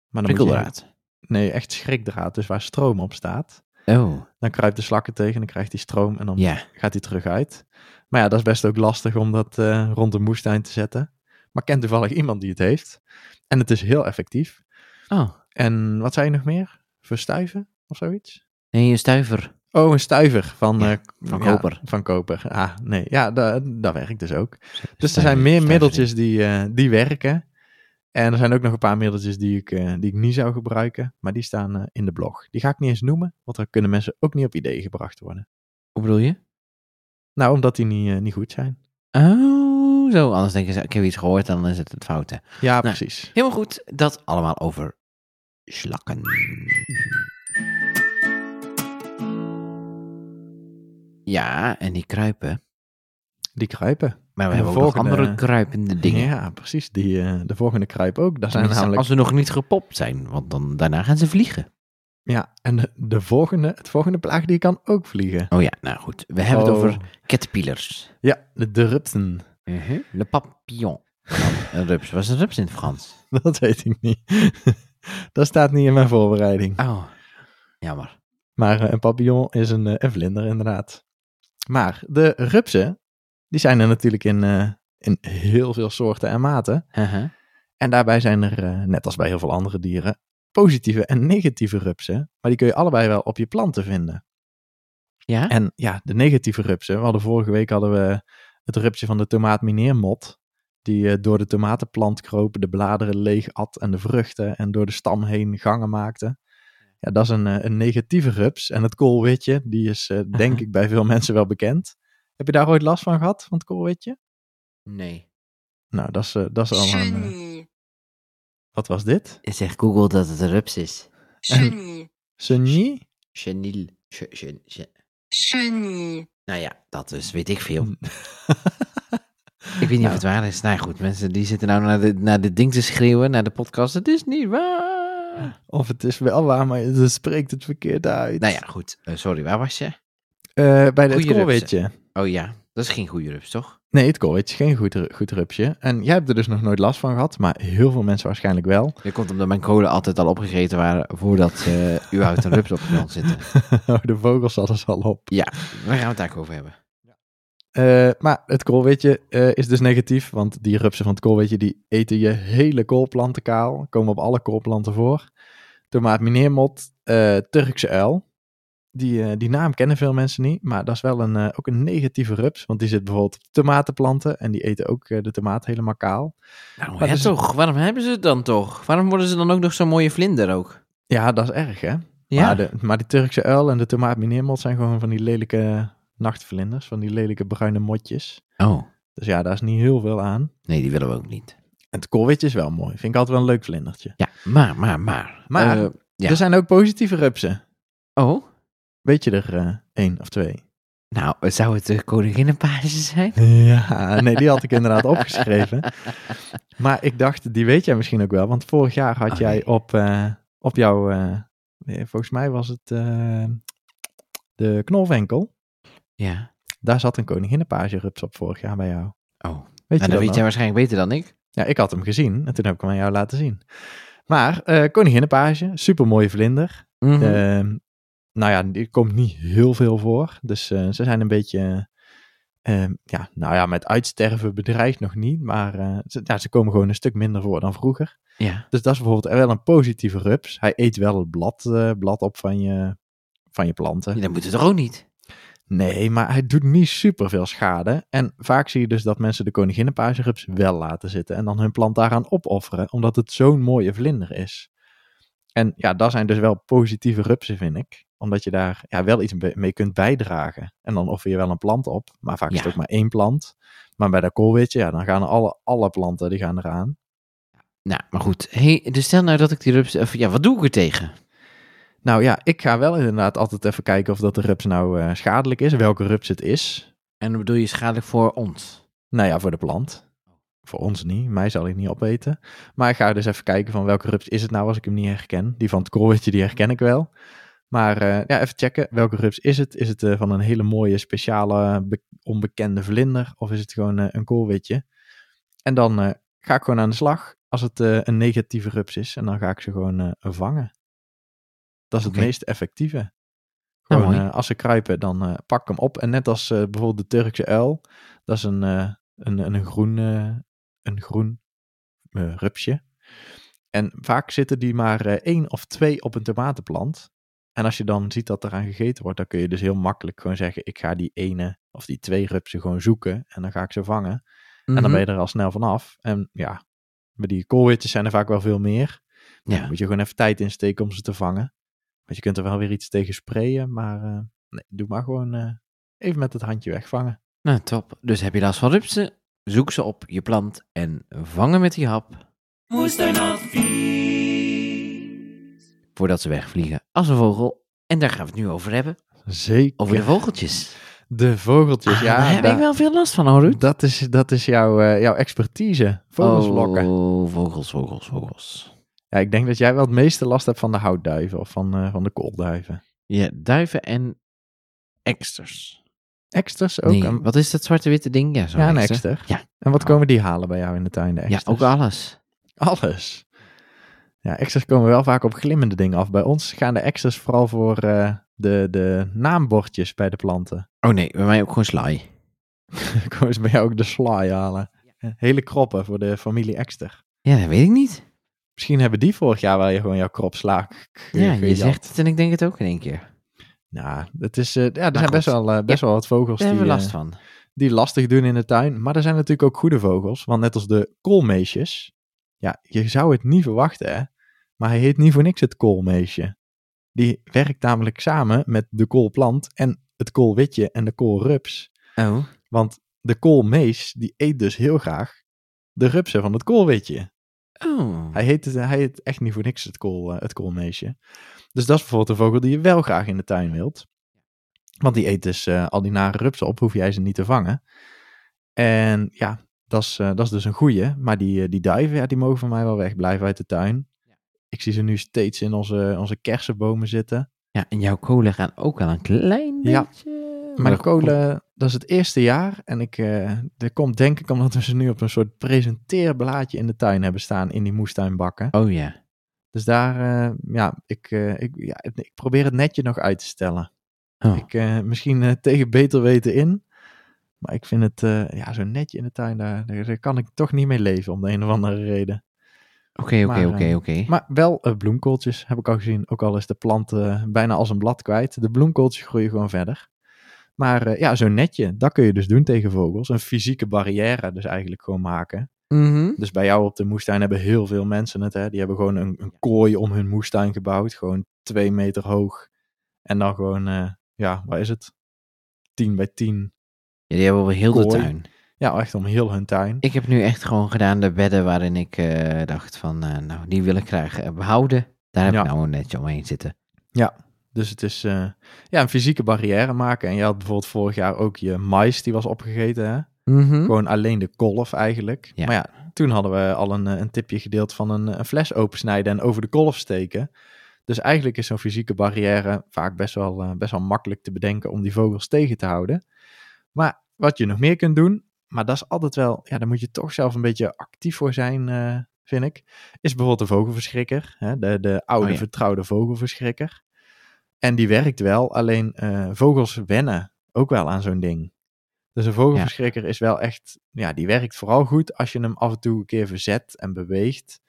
Maar dan moet je- Prikkeldraad. nee, echt schrikdraad, dus waar stroom op staat. Oh, Dan kruipt de slakken tegen, dan krijgt hij stroom en dan ja. gaat hij terug uit. Maar ja, dat is best ook lastig om dat eh, rond een moestuin te zetten. Maar ik ken toevallig iemand die het heeft. En het is heel effectief. Oh, En wat zei je nog meer? Verstuiven of zoiets? nee, een stuiver. Oh, een stuiver van, Ja, eh, van ja, koper. Van koper. Ah, nee. Ja, dat, dat werkt dus ook. Dus er zijn meer middeltjes die, eh, die werken. En er zijn ook nog een paar middeltjes die ik, eh, die ik niet zou gebruiken. Maar die staan eh, in de blog. Die ga ik niet eens noemen, want dan kunnen mensen ook niet op ideeën gebracht worden. Hoe bedoel je? Nou, omdat die niet, eh, niet goed zijn. Oh, zo. Anders denken ze, ik heb iets gehoord, dan is het het foute. Ja, Nou. precies. Helemaal goed. Dat allemaal over slakken. Ja, en die kruipen. Die kruipen. Maar we En hebben ook andere kruipende dingen. Ja, precies. Die, eh, de volgende kruip ook. Zijn namelijk... Als ze nog niet gepopt zijn, want dan, daarna gaan ze vliegen. Ja, en de, de volgende, het volgende plaagdier kan ook vliegen. Oh ja, nou goed. We hebben het Oh. over caterpillars. Ja, de, de rupsen. Le papillon. Een rups. Wat is een rups in het Frans? Dat weet ik niet. dat staat niet in mijn voorbereiding. Oh, jammer. Maar eh, een papillon is een, eh, een vlinder, inderdaad. Maar de rupsen, die zijn er natuurlijk in, eh, in heel veel soorten en maten. Uh-huh. En daarbij zijn er, eh, net als bij heel veel andere dieren, positieve en negatieve rupsen. Maar die kun je allebei wel op je planten vinden. Ja? En ja, de negatieve rupsen. We hadden vorige week hadden we het rupsje van de tomaatmineermot. Die eh, door de tomatenplant kroop, de bladeren leeg at en de vruchten. En door de stam heen gangen maakte. Ja, dat is een, een negatieve rups. En het koolwitje, die is denk ik bij veel mensen wel bekend. Heb je daar ooit last van gehad, van het koolwitje? Nee. Nou, dat is, eh, dat is allemaal een... eh, Chenille. wat was dit? Zeg Google dat het een rups is. Chenille. Sunny? Chenille. Ch- ch- ch- Chenille. Nou ja, dat is, weet ik veel. Ik weet niet of het waar is. Nou ja, goed, mensen die zitten nou naar, de, naar dit ding te schreeuwen, naar de podcast. Het is niet waar. Of het is wel waar, maar ze spreekt het verkeerd uit. Nou ja, goed. Eh, sorry, waar was je? Eh, bij het Goeie koolwitje. Oh ja, dat is geen goede rups, toch? Nee, het koolwitje is geen goed, goed rupsje. En jij hebt er dus nog nooit last van gehad, maar heel veel mensen waarschijnlijk wel. Dat komt omdat mijn kolen altijd al opgegeten waren voordat uh, überhaupt een rups op de grond zitten. de vogels hadden ze al op. Ja, daar gaan we het eigenlijk over hebben. Eh, maar het koolwitje eh, is dus negatief, want die rupsen van het koolwitje die eten je hele koolplanten kaal. Komen op alle koolplanten voor. Tomaat mineermot, eh, Turkse uil. Die, uh, die naam kennen veel mensen niet, maar dat is wel een, uh, ook een negatieve rups. Want die zit bijvoorbeeld op tomatenplanten en die eten ook uh, de tomaat helemaal kaal. Nou, ja, dus... toch? Waarom hebben ze het dan toch? Waarom worden ze dan ook nog zo'n mooie vlinder ook? Ja, dat is erg hè. Ja. Maar, de, maar die Turkse uil en de tomaat mineermot zijn gewoon van die lelijke nachtvlinders, van die lelijke bruine motjes. Oh. Dus ja, daar is niet heel veel aan. Nee, die willen we ook niet. En het koolwitje is wel mooi. Vind ik altijd wel een leuk vlindertje. Ja, maar, maar, maar. Maar uh, ja. er zijn ook positieve rupsen. Oh? Weet je er uh, één of twee? Nou, zou het de koninginnenpage zijn? Ja, nee, die had ik inderdaad opgeschreven. Maar ik dacht, die weet jij misschien ook wel. Want vorig jaar had Oh, jij nee. op, uh, op jouw, uh, volgens mij was het de knolvenkel. Ja. Daar zat een koninginnenpage rups op vorig jaar bij jou. Oh, weet nou, dat weet jij waarschijnlijk beter dan ik. Ja, ik had hem gezien en toen heb ik hem aan jou laten zien. Maar uh, koninginnenpage, super mooie vlinder. Mm -hmm. uh, nou ja, die komt niet heel veel voor. Dus uh, ze zijn een beetje, uh, ja, nou ja, met uitsterven bedreigd nog niet. Maar uh, ze, ja, ze komen gewoon een stuk minder voor dan vroeger. Ja. Dus dat is bijvoorbeeld wel een positieve rups. Hij eet wel het blad, blad op van je, van je planten. Ja, dat moet het toch ook niet? Nee, maar hij doet niet super veel schade. En vaak zie je dus dat mensen de koninginnenpagerups wel laten zitten en dan hun plant daaraan opofferen, omdat het zo'n mooie vlinder is. En ja, dat zijn dus wel positieve rupsen, vind ik. Omdat je daar ja, wel iets mee kunt bijdragen. En dan offer je wel een plant op, maar vaak ja. is het ook maar één plant. Maar bij dat koolwitje, ja, dan gaan alle, alle planten die gaan eraan. Nou, maar goed. Hey, dus stel nou dat ik die rups... Even, ja, wat doe ik er tegen? Nou ja, ik ga wel inderdaad altijd even kijken of dat de rups nou uh, schadelijk is. Welke rups het is. En dan bedoel je schadelijk voor ons? Nou ja, voor de plant. Voor ons niet. Mij zal ik niet opeten. Maar ik ga dus even kijken van welke rups is het nou als ik hem niet herken. Die van het koolwitje, die herken ik wel. Maar uh, ja, even checken. Welke rups is het? Is het uh, van een hele mooie, speciale, onbekende vlinder? Of is het gewoon uh, een koolwitje? En dan ga ik gewoon aan de slag als het een negatieve rups is. En dan ga ik ze gewoon vangen. Dat is het meest effectieve. Gewoon, nou, als ze kruipen, dan pak ik hem op. En net als bijvoorbeeld de Turkse uil. Dat is een, een, een groen, een groen rupsje. En vaak zitten die maar één of twee op een tomatenplant. En als je dan ziet dat eraan gegeten wordt, dan kun je dus heel makkelijk gewoon zeggen: ik ga die ene of die twee rupsen gewoon zoeken en dan ga ik ze vangen. Mm -hmm. En dan ben je er al snel vanaf. En ja, bij die koolwitjes zijn er vaak wel veel meer. Ja. Dan moet je gewoon even tijd insteken om ze te vangen. Want je kunt er wel weer iets tegen sprayen, maar uh, nee, doe maar gewoon even met het handje wegvangen. Nou, top. Dus heb je last van rupsen? Zoek ze op je plant en vangen met die hap Moestuinadvies. Voordat ze wegvliegen als een vogel. En daar gaan we het nu over hebben. Zeker. Over de vogeltjes. De vogeltjes, Ah, ja. daar heb ik wel veel last van, hoor, Ruud. Dat is, dat is jouw, eh, jouw expertise. Vogelslokken. Oh, vogels, vogels, vogels. Ja, ik denk dat jij wel het meeste last hebt van de houtduiven of van, eh, van de koolduiven. Ja, duiven en eksters. Eksters ook? Nee, een- wat is dat zwarte-witte ding? Ja, zo'n ja, een ekster. Ja. En wat komen die halen bij jou in de tuin, de Ja, eksters? ook alles. Alles. Ja, eksters komen wel vaak op glimmende dingen af. Bij ons gaan de eksters vooral voor eh, de, de naambordjes bij de planten. Oh nee, bij mij ook gewoon slaai. Komen ze bij jou ook de sly halen. Hele kroppen voor de familie ekster. Ja, dat weet ik niet. Misschien hebben die vorig jaar wel je gewoon jouw krop sla Ja, je zegt het en ik denk het ook in één keer. Nou, het is, eh, ja, er zijn goed. best wel, eh, best wel wat vogels Daar die, hebben we last eh, van. die lastig doen in de tuin. Maar er zijn natuurlijk ook goede vogels. Want net als de koolmeesjes. Ja, je zou het niet verwachten, hè. Maar hij heet niet voor niks het koolmeesje. Die werkt namelijk samen met de koolplant en het koolwitje en de koolrups. Oh. Want de koolmees, die eet dus heel graag de rupsen van het koolwitje. Oh. Hij heet, het, hij heet echt niet voor niks het, kool, eh, het koolmeesje. Dus dat is bijvoorbeeld een vogel die je wel graag in de tuin wilt. Want die eet dus eh, al die nare rupsen op, hoef jij ze niet te vangen. En ja, dat is, eh, dat is dus een goeie. Maar die, die duiven, ja, die mogen van mij wel wegblijven uit de tuin. Ik zie ze nu steeds in onze, onze kersenbomen zitten. Ja, en jouw kolen gaan ook al een klein Ja. beetje... Mijn kolen, dat is het eerste jaar. En ik, dat komt denk ik omdat we ze nu op een soort presenteerblaadje in de tuin hebben staan. In die moestuinbakken. Oh ja. Dus daar, eh, ja, ik, eh, ik, ja, ik probeer het netje nog uit te stellen. Oh. Ik, misschien tegen beter weten in. Maar ik vind het, ja, zo'n netje in de tuin, daar, daar, daar kan ik toch niet mee leven om de een of andere reden. Oké, oké, oké, eh, oké. Maar wel eh, bloemkooltjes heb ik al gezien. Ook al is de plant eh, bijna als een blad kwijt. De bloemkooltjes groeien gewoon verder. Maar eh, ja, zo'n netje, dat kun je dus doen tegen vogels. Een fysieke barrière dus eigenlijk gewoon maken. Mhm. Dus bij jou op de moestuin hebben heel veel mensen het. Hè? Die hebben gewoon een, een kooi om hun moestuin gebouwd. Gewoon twee meter hoog. En dan gewoon, eh, ja, wat is het? 10 bij 10. Ja, die hebben we heel de tuin. Ja, echt om heel hun tuin. Ik heb nu echt gewoon gedaan de bedden waarin ik eh, dacht van, eh, nou, die wil ik graag eh, behouden. Daar heb Ja. ik nou een netje omheen zitten. Dus het is ja, een fysieke barrière maken. En je had bijvoorbeeld vorig jaar ook je mais, die was opgegeten. Hè? Mhm. Gewoon alleen de kolf eigenlijk. Ja. Maar ja, toen hadden we al een, een tipje gedeeld van een, een fles opensnijden en over de kolf steken. Dus eigenlijk is zo'n fysieke barrière vaak best wel, best wel makkelijk te bedenken om die vogels tegen te houden. Maar wat je nog meer kunt doen, maar dat is altijd wel, ja, daar moet je toch zelf een beetje actief voor zijn, eh, vind ik. Is bijvoorbeeld de vogelverschrikker, hè? De, de oude Oh ja. vertrouwde vogelverschrikker. En die werkt wel, alleen eh, vogels wennen ook wel aan zo'n ding. Dus een vogelverschrikker is wel echt, ja, die werkt vooral goed als je hem af en toe een keer verzet en beweegt.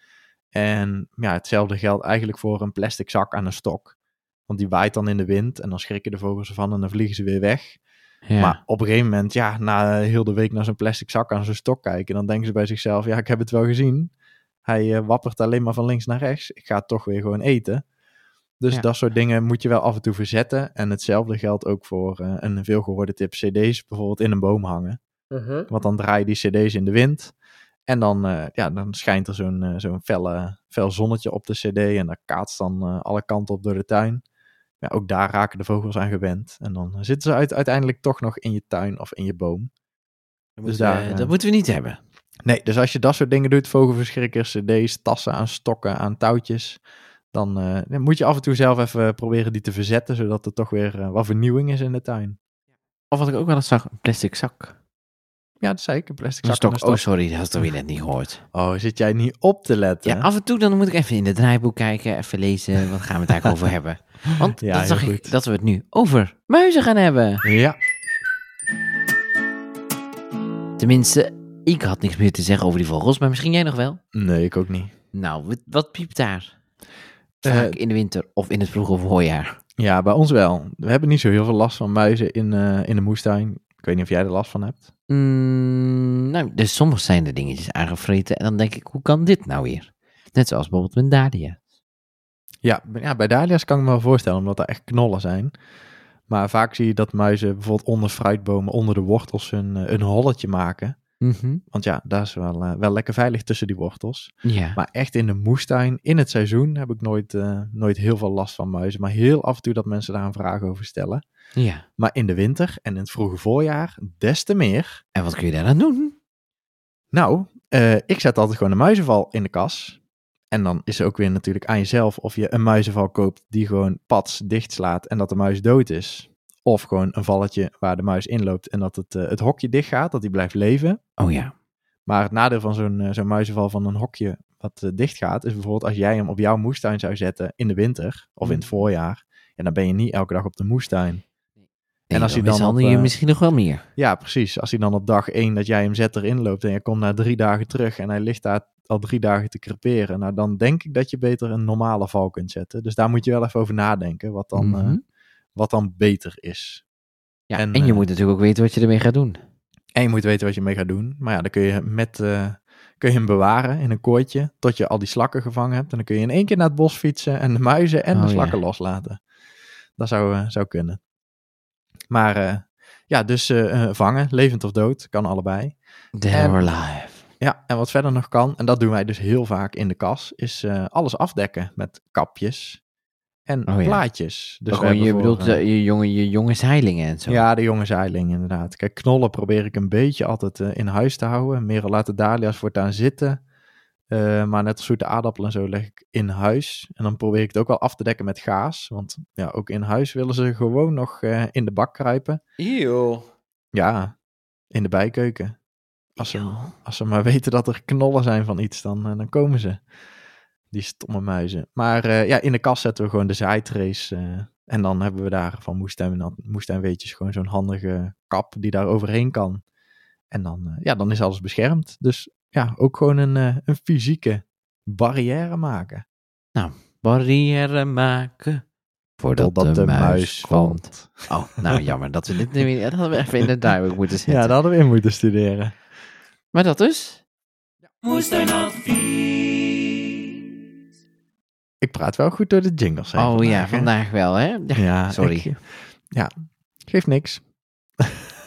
En ja, hetzelfde geldt eigenlijk voor een plastic zak aan een stok. Want die waait dan in de wind en dan schrikken de vogels ervan en dan vliegen ze weer weg. Ja. Maar op een gegeven moment, ja, na heel de week naar zo'n plastic zak aan zo'n stok kijken, dan denken ze bij zichzelf, ja, ik heb het wel gezien. Hij eh, wappert alleen maar van links naar rechts. Ik ga toch weer gewoon eten. Dus Ja. dat soort dingen moet je wel af en toe verzetten. En hetzelfde geldt ook voor eh, een veelgehoorde tip cd's bijvoorbeeld in een boom hangen. Want dan draai je die cd's in de wind. En dan, eh, ja, dan schijnt er zo'n zo'n felle, fel zonnetje op de cd. En dat kaatst dan alle kanten op door de tuin. Ja, ook daar raken de vogels aan gewend. En dan zitten ze uit, uiteindelijk toch nog in je tuin of in je boom. dat, dus moeten daar, we, eh, dat moeten we niet hebben. Nee, dus als je dat soort dingen doet, vogelverschrikkers, cd's, tassen aan stokken, aan touwtjes, dan, eh, dan moet je af en toe zelf even proberen die te verzetten, zodat er toch weer eh, wat vernieuwing is in de tuin. Of wat ik ook wel eens zag, een plastic zak. Ja, dat zei ik, een plastic zak. stok. een Oh, sorry, dat had ik weer net niet gehoord. Oh, zit jij niet op te letten? Ja, af en toe dan moet ik even in het draaiboek kijken, even lezen, wat gaan we het eigenlijk over hebben. Want Ja, heel zag ik dat we het nu over muizen gaan hebben. Ja. Tenminste, ik had niks meer te zeggen over die vogels, maar misschien jij nog wel? Nee, ik ook niet. Nou, wat, wat piept daar? Vaak Eh, in de winter of in het vroege voorjaar. Ja, bij ons wel. We hebben niet zo heel veel last van muizen in, eh, in de moestuin. Ik weet niet of jij er last van hebt. Mm, nou, dus soms zijn er dingetjes aangevreten en dan denk ik, hoe kan dit nou weer? Net zoals bijvoorbeeld met Dalia. Ja, ja, bij dahlia's kan ik me wel voorstellen, omdat er echt knollen zijn. Maar vaak zie je dat muizen bijvoorbeeld onder fruitbomen, onder de wortels, een, eh, een holletje maken. Mhm. Want ja, daar is wel, eh, wel lekker veilig tussen die wortels. Ja. Maar echt in de moestuin, in het seizoen, heb ik nooit, eh, nooit heel veel last van muizen. Maar heel af en toe dat mensen daar een vraag over stellen. Ja. Maar in de winter en in het vroege voorjaar, des te meer. En wat kun je daar dan doen? Nou, eh, ik zet altijd gewoon een muizenval in de kas. En dan is er ook weer natuurlijk aan jezelf of je een muizenval koopt die gewoon pats dichtslaat en dat de muis dood is. Of gewoon een valletje waar de muis inloopt en dat het, eh, het hokje dicht gaat, dat die blijft leven. Oh ja. Maar het nadeel van zo'n eh, zo'n muizenval van een hokje wat dicht gaat, is bijvoorbeeld als jij hem op jouw moestuin zou zetten in de winter of in het voorjaar. En dan ben je niet elke dag op de moestuin. En als hij dan dan op, je eh, misschien nog wel meer. Ja, precies. Als hij dan op dag één dat jij hem zet erin loopt en je komt na drie dagen terug en hij ligt daar al drie dagen te creperen. Nou, dan denk ik dat je beter een normale val kunt zetten. Dus daar moet je wel even over nadenken wat dan, Mhm. eh, wat dan beter is. Ja, en, en, je eh, moet natuurlijk ook weten wat je ermee gaat doen. En je moet weten wat je mee gaat doen. Maar ja, dan kun je, met, kun je hem bewaren in een kooitje tot je al die slakken gevangen hebt. En dan kun je in één keer naar het bos fietsen en de muizen en Oh, de ja. slakken loslaten. Dat zou, zou kunnen. Maar eh, ja, dus eh, eh, vangen, levend of dood, kan allebei. Dead or alive. Ja, en wat verder nog kan, en dat doen wij dus heel vaak in de kas, is alles afdekken met kapjes en Oh ja. plaatjes. Dus Dus gewoon, je voor, bedoelt je, jonge, je jonge zeilingen en zo. Ja, de jonge zeiling inderdaad. Kijk, knollen probeer ik een beetje altijd in huis te houden. Merel laat de dahlia's voortaan zitten. Eh, maar net als zoete aardappelen en zo leg ik in huis. En dan probeer ik het ook wel af te dekken met gaas. Want ja, ook in huis willen ze gewoon nog eh, in de bak kruipen. Eeuw. Ja, in de bijkeuken. Als ze, Eeuw. als ze maar weten dat er knollen zijn van iets, dan, eh, dan komen ze. Die stomme muizen. Maar ja, in de kast zetten we gewoon de zaaitrace. eh, en dan hebben we daar van moestuin, moestuinweetjes gewoon zo'n handige kap die daar overheen kan. En dan, ja, dan is alles beschermd. Dus ja, ook gewoon een, eh, een fysieke barrière maken. Barrière maken. Voordat Totdat de, muis, komt. Oh, nou jammer dat we dit nu weer... Dat hadden we even in de duidelijk moeten zetten. Ja, dat hadden we in moeten studeren. Maar dat dus? Ik praat wel goed door de jingles heen oh ja, hè? vandaag wel, hè? Ja, Ja, sorry. ik- ja, geeft niks.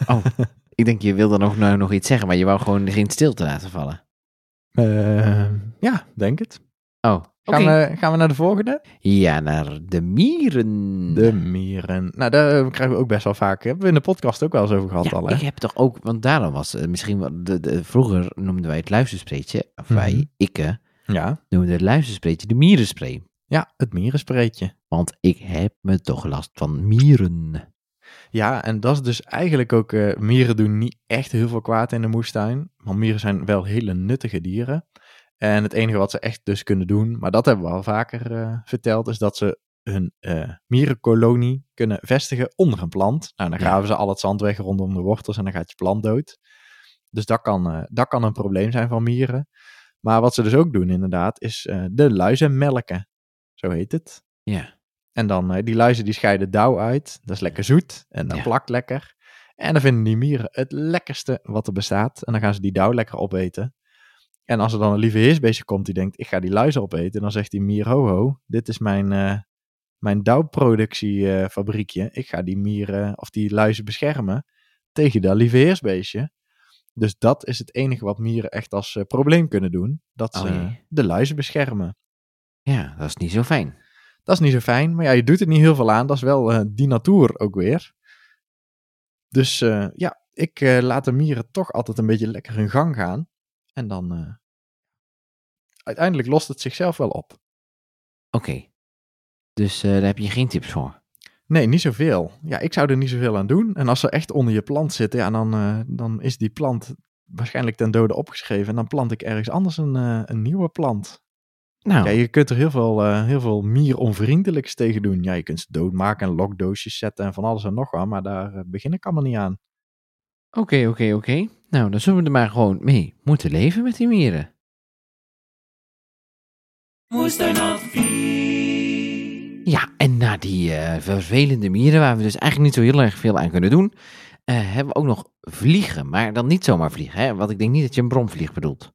Oh, ik denk je wilde nog, nou, nog iets zeggen, maar je wou gewoon geen stilte laten vallen. Eh, ja, denk het. Oh. Gaan, we, gaan we naar de volgende? Ja, naar de mieren. De mieren. Nou, daar krijgen we ook best wel vaak. Hebben we in de podcast ook wel eens over gehad Ja, al, hè? ik heb toch ook, want daarom was het misschien wel, de, de, vroeger noemden wij het luisterspreetje, of Mhm. wij, ikke, Ja. noemden het luisterspreetje de mierenspray. ja, het mierenspreetje. Want ik heb me toch last van mieren. Ja, en dat is dus eigenlijk ook... eh, mieren doen niet echt heel veel kwaad in de moestuin. Want mieren zijn wel hele nuttige dieren. En het enige wat ze echt dus kunnen doen, maar dat hebben we al vaker eh, verteld, is dat ze hun eh, mierenkolonie kunnen vestigen onder een plant. Nou, dan Ja. graven ze al het zand weg rondom de wortels en dan gaat je plant dood. Dus dat kan, dat kan een probleem zijn van mieren. Maar wat ze dus ook doen inderdaad, is de luizen melken. Zo heet het. Ja. En dan, eh, die luizen die scheiden dauw uit. Dat is lekker zoet en dat Ja. plakt lekker. En dan vinden die mieren het lekkerste wat er bestaat. En dan gaan ze die dauw lekker opeten. En als er dan een lieve heersbeestje komt die denkt, ik ga die luizen opeten. Dan zegt die mier, ho ho, dit is mijn, eh mijn dauwproductiefabriekje. ik ga die mieren of die luizen beschermen tegen dat lieve heersbeestje. Dus dat is het enige wat mieren echt als eh, probleem kunnen doen. Dat ze Oh jee. de luizen beschermen. ja, dat is niet zo fijn. Dat is niet zo fijn, maar ja, je doet er niet heel veel aan. Dat is wel eh, die natuur ook weer. Dus eh, ja, ik eh, laat de mieren toch altijd een beetje lekker hun gang gaan. En dan uiteindelijk lost het zichzelf wel op. Oké. Dus daar heb je geen tips voor. Nee, niet zoveel. Ja, ik zou er niet zoveel aan doen. En als ze echt onder je plant zitten, ja, dan, dan is die plant waarschijnlijk ten dode opgeschreven. En dan plant ik ergens anders een, een nieuwe plant. Nou, Ja, je kunt er heel veel, eh, heel veel mieronvriendelijks tegen doen. Ja, je kunt ze doodmaken en lokdoosjes zetten en van alles en nog wat. Maar daar eh, begin ik allemaal niet aan. oké, oké, oké. Nou, dan zullen we er maar gewoon mee moeten leven met die mieren. Ja, en na die eh, vervelende mieren, waar we dus eigenlijk niet zo heel erg veel aan kunnen doen, eh, hebben we ook nog vliegen. Maar dan niet zomaar vliegen, hè? Want ik denk niet dat je een bromvlieg bedoelt.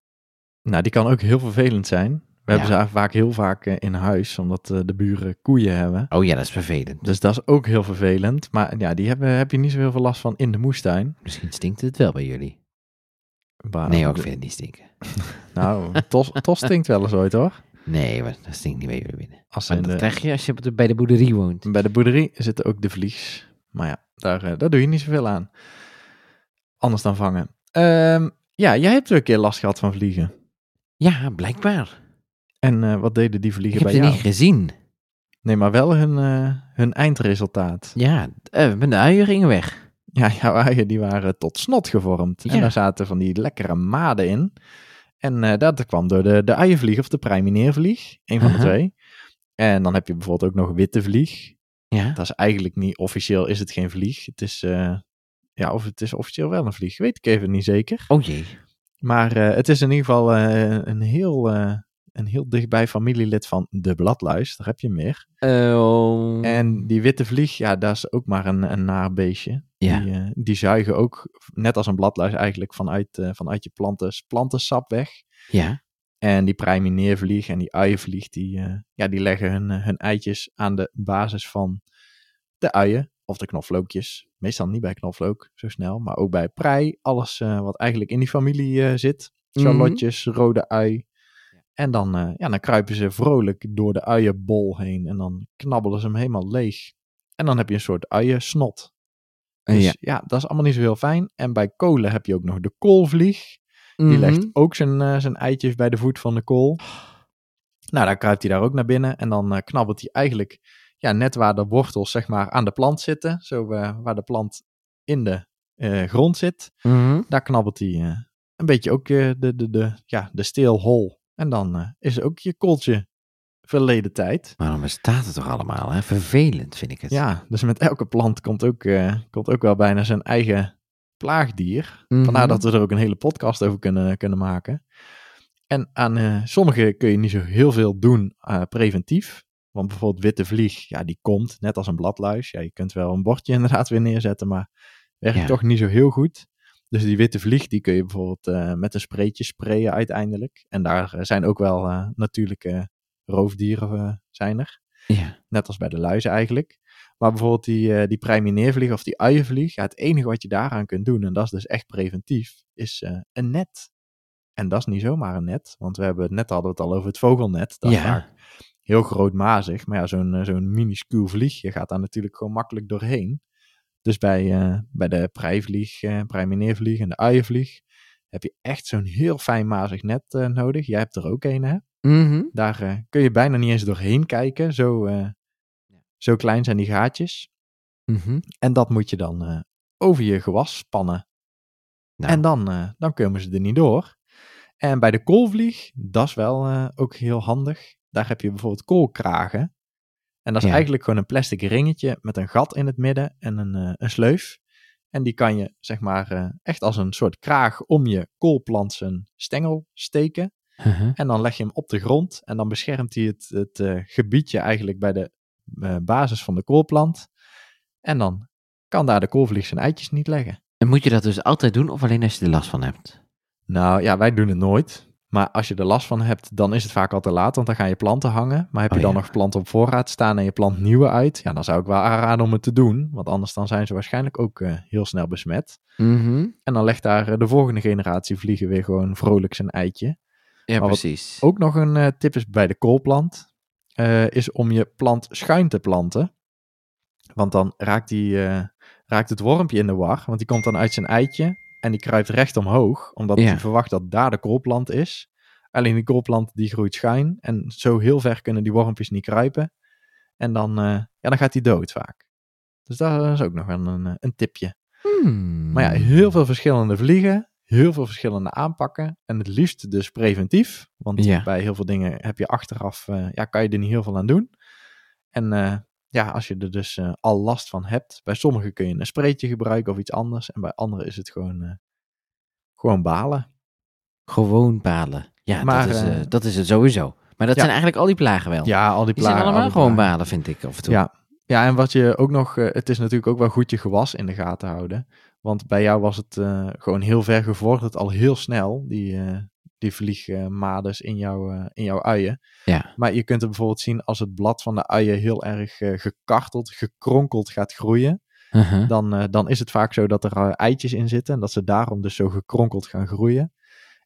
Nou, die kan ook heel vervelend zijn. We hebben ze vaak heel vaak eh, in huis, omdat eh, de buren koeien hebben. Oh ja, dat is vervelend. Dus dat is ook heel vervelend. Maar ja, die hebben, heb je niet zo heel veel last van in de moestuin. Misschien stinkt het wel bij jullie. Maar- Nee, ook ik vind het niet stinken. Nou, tos, tos stinkt wel eens ooit hoor. Nee, maar dat stinkt niet bij jullie binnen. Als Maar dat de, krijg je als je bij de boerderie woont. bij de boerderie zitten ook de vlies. Maar ja, daar, eh, daar doe je niet zoveel aan. Anders dan vangen. Ehm, ja, jij hebt ook een keer last gehad van vliegen. Ja, blijkbaar. En eh, wat deden die Ik vliegen heb bij ze jou? niet gezien. Nee, maar wel hun, eh, hun eindresultaat. Ja, eh, mijn uien gingen weg. Ja, jouw uien die waren tot snot gevormd. En daar zaten van die lekkere maden in. En dat kwam door de, de uienvlieg of de prijmineervlieg. Een van de twee. En dan heb je bijvoorbeeld ook nog witte vlieg. Ja. Dat is eigenlijk niet, officieel is het geen vlieg. Het is, ja, of het is officieel wel een vlieg. Weet ik even niet zeker. Oh jee. Maar het is in ieder geval een, heel, een heel dichtbij familielid van de bladluis. Daar heb je meer. Oh. En die witte vlieg, ja, dat is ook maar een, een naar beestje. Ja. Die, eh, die zuigen ook, net als een bladluis eigenlijk, vanuit, eh, vanuit je planten, plantensap weg. Ja. En die prijmineervlieg en die uienvlieg, die, eh, ja, die leggen hun, hun eitjes aan de basis van de uien of de knoflookjes. Meestal niet bij knoflook, zo snel, maar ook bij prei. Alles wat eigenlijk in die familie zit. Mhm. Charlotjes, rode ui. En dan, eh, ja, dan kruipen ze vrolijk door de uienbol heen en dan knabbelen ze hem helemaal leeg. En dan heb je een soort uiensnot. Dus ja. ja. dat is allemaal niet zo heel fijn. En bij kolen heb je ook nog de koolvlieg. Die Mhm. legt ook zijn, eh, zijn eitjes bij de voet van de kool. Nou, dan kruipt hij daar ook naar binnen. En dan eh, knabbelt hij eigenlijk ja, net waar de wortels zeg maar, aan de plant zitten. Zo waar de plant in de grond zit. Mhm. Daar knabbelt hij een beetje ook de, de, de, ja, de steelhol. En dan eh, is ook je kooltje verleden tijd. Waarom bestaat het toch allemaal? Hè? Vervelend vind ik het. Ja, dus met elke plant komt ook, eh, komt ook wel bijna zijn eigen plaagdier. Mhm. Vandaar dat we er ook een hele podcast over kunnen, kunnen maken. En aan eh, sommige kun je niet zo heel veel doen preventief. Want bijvoorbeeld witte vlieg, ja, die komt net als een bladluis. Ja, je kunt wel een bordje inderdaad weer neerzetten, maar werkt Ja. toch niet zo heel goed. Dus die witte vlieg, die kun je bijvoorbeeld eh, met een spreetje sprayen uiteindelijk. En daar eh, zijn ook wel eh, natuurlijke roofdieren zijn er. Ja. Net als bij de luizen eigenlijk. Maar bijvoorbeeld die, die prijmineervlieg of die uienvlieg. Ja, het enige wat je daaraan kunt doen, en dat is dus echt preventief, is een net. En dat is niet zomaar een net. Want we hebben, net hadden we het al over het vogelnet. Dat is Ja. vaak heel grootmazig. Maar ja, zo'n zo'n minuscuul vliegje gaat daar natuurlijk gewoon makkelijk doorheen. Dus bij, eh, bij de prijvlieg, eh prijmineervlieg en de uienvlieg heb je echt zo'n heel fijn mazig net eh, nodig. Jij hebt er ook een, hè? Mhm. Daar kun je bijna niet eens doorheen kijken. Zo, zo klein zijn die gaatjes. Mhm. En dat moet je dan over je gewas spannen. Nou, En dan, dan komen ze er niet door. En bij de koolvlieg, dat is wel ook heel handig. Daar heb je bijvoorbeeld koolkragen. En dat is Ja. eigenlijk gewoon een plastic ringetje met een gat in het midden en een, eh, een sleuf. En die kan je, zeg maar, eh, echt als een soort kraag om je koolplant zijn stengel steken. Mhm. En dan leg je hem op de grond en dan beschermt hij het, het eh, gebiedje eigenlijk bij de basis van de koolplant. En dan kan daar de koolvlieg zijn eitjes niet leggen. En moet je dat dus altijd doen of alleen als je er last van hebt? Nou ja, wij doen het nooit. Maar als je er last van hebt, dan is het vaak al te laat, want dan gaan je planten hangen. Maar heb Oh, je dan ja. nog planten op voorraad staan en je plant nieuwe uit, ja, dan zou ik wel aanraden om het te doen. Want anders dan zijn ze waarschijnlijk ook eh, heel snel besmet. Mhm. En dan legt daar eh, de volgende generatie vliegen weer gewoon vrolijk zijn eitje. Ja, Maar precies. Ook nog een eh, tip is bij de koolplant, is om je plant schuin te planten. Want dan raakt, die, raakt het wormpje in de war, want die komt dan uit zijn eitje en die kruipt recht omhoog, omdat Ja. hij verwacht dat daar de koolplant is. Alleen die koolplant die groeit schuin en zo heel ver kunnen die wormpjes niet kruipen. En dan, eh, ja, dan gaat hij dood vaak. Dus dat is ook nog een, een, een tipje. Hmm. Maar ja, heel veel verschillende vliegen, heel veel verschillende aanpakken. En het liefst dus preventief. Want Ja. bij heel veel dingen heb je achteraf, eh, ja, kan je er niet heel veel aan doen. En eh, ja, als je er dus eh, al last van hebt, bij sommigen kun je een spreetje gebruiken of iets anders. En bij anderen is het gewoon, eh, gewoon balen. Gewoon balen. Ja, Maar, dat, is, eh, dat is het sowieso. Maar dat ja. zijn eigenlijk al die plagen wel. Ja, al die die zijn plagen. al allemaal gewoon plagen. balen, vind ik af en toe. Ja. ja, en wat je ook nog, het is natuurlijk ook wel goed je gewas in de gaten houden. Want bij jou was het gewoon heel ver gevorderd, al heel snel, die, die vliegmades in, jouw eh, in jouw uien. Ja. Maar je kunt het bijvoorbeeld zien als het blad van de uien heel erg eh, gekarteld, gekronkeld gaat groeien. Uh-huh. Dan, eh, dan is het vaak zo dat er eitjes in zitten en dat ze daarom dus zo gekronkeld gaan groeien.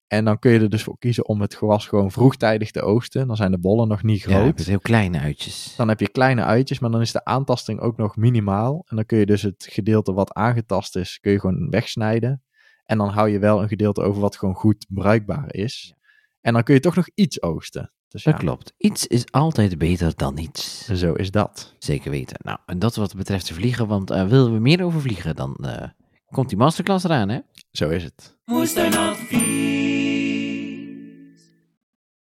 En dan kun je er dus voor kiezen om het gewas gewoon vroegtijdig te oogsten. Dan zijn de bollen nog niet Ja, groot. hebt heel kleine uitjes. Dan heb je kleine uitjes, maar dan is de aantasting ook nog minimaal. En dan kun je dus het gedeelte wat aangetast is, kun je gewoon wegsnijden. En dan hou je wel een gedeelte over wat gewoon goed bruikbaar is. En dan kun je toch nog iets oogsten. Dus Dat ja, klopt. Iets is altijd beter dan niets. zo is dat. Zeker weten. Nou, en dat wat betreft de vliegen, want eh, willen we meer over vliegen, dan eh, komt die masterclass eraan, hè? Zo is het.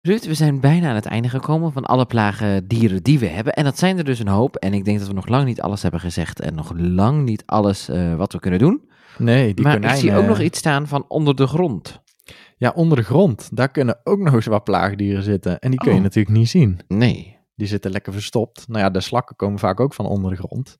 Ruud, we zijn bijna aan het einde gekomen van alle plagen dieren die we hebben. En dat zijn er dus een hoop. En ik denk dat we nog lang niet alles hebben gezegd en nog lang niet alles eh, wat we kunnen doen. Nee, die maar konijnen... ik zie ook nog iets staan van onder de grond. Ja, onder de grond. Daar kunnen ook nog eens wat plaagdieren zitten. En die kun je Oh. natuurlijk niet zien. Nee. Die zitten lekker verstopt. Nou ja, de slakken komen vaak ook van onder de grond.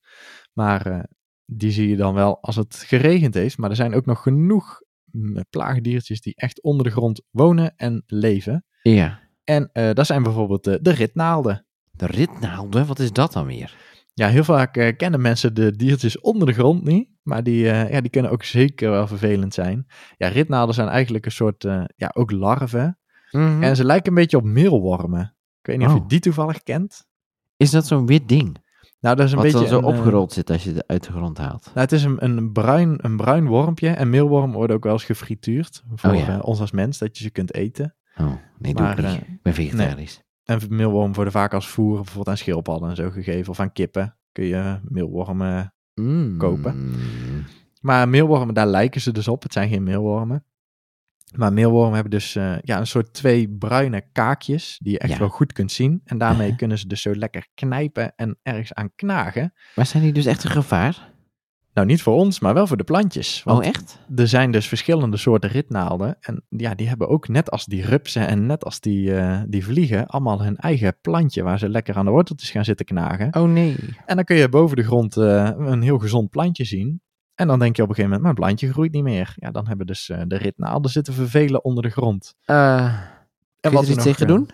Maar eh, die zie je dan wel als het geregend heeft. Maar er zijn ook nog genoeg mm, plaagdiertjes die echt onder de grond wonen en leven. Ja. En eh, dat zijn bijvoorbeeld de, de ritnaalden. De ritnaalden, wat is dat dan weer? Ja, heel vaak eh, kennen mensen de diertjes onder de grond niet. Maar die, eh, ja, die kunnen ook zeker wel vervelend zijn. Ja, ritnaalden zijn eigenlijk een soort, eh, ja, ook larven. Mhm. En ze lijken een beetje op meelwormen. Ik weet niet of Oh. je die toevallig kent. Is dat zo'n wit ding? Nou, dat is een wat beetje zo een, opgerold zit als je het uit de grond haalt. Nou, het is een, een, bruin, een bruin wormpje. En meelwormen worden ook wel eens gefrituurd. Voor Oh ja. eh, ons als mens, dat je ze kunt eten. Oh, nee, doe ik niet. ik ben vegetarisch. En meelwormen worden vaak als voer bijvoorbeeld aan schildpadden en zo gegeven. Of aan kippen kun je meelwormen. Mm. kopen. Maar meelwormen, daar lijken ze dus op. Het zijn geen meelwormen. Maar meelwormen hebben dus eh, ja, een soort twee bruine kaakjes die je echt Ja. wel goed kunt zien. En daarmee kunnen ze dus zo lekker knijpen en ergens aan knagen. Maar zijn die dus echt een gevaar? Nou, niet voor ons, maar wel voor de plantjes. Want oh, echt? er zijn dus verschillende soorten ritnaalden. En ja, die hebben ook net als die rupsen en net als die, eh, die vliegen, allemaal hun eigen plantje waar ze lekker aan de worteltjes gaan zitten knagen. Oh, nee. En dan kun je boven de grond eh, een heel gezond plantje zien. En dan denk je op een gegeven moment, mijn plantje groeit niet meer. Ja, dan hebben dus eh, de ritnaalden zitten vervelen onder de grond. En je er iets tegen doen?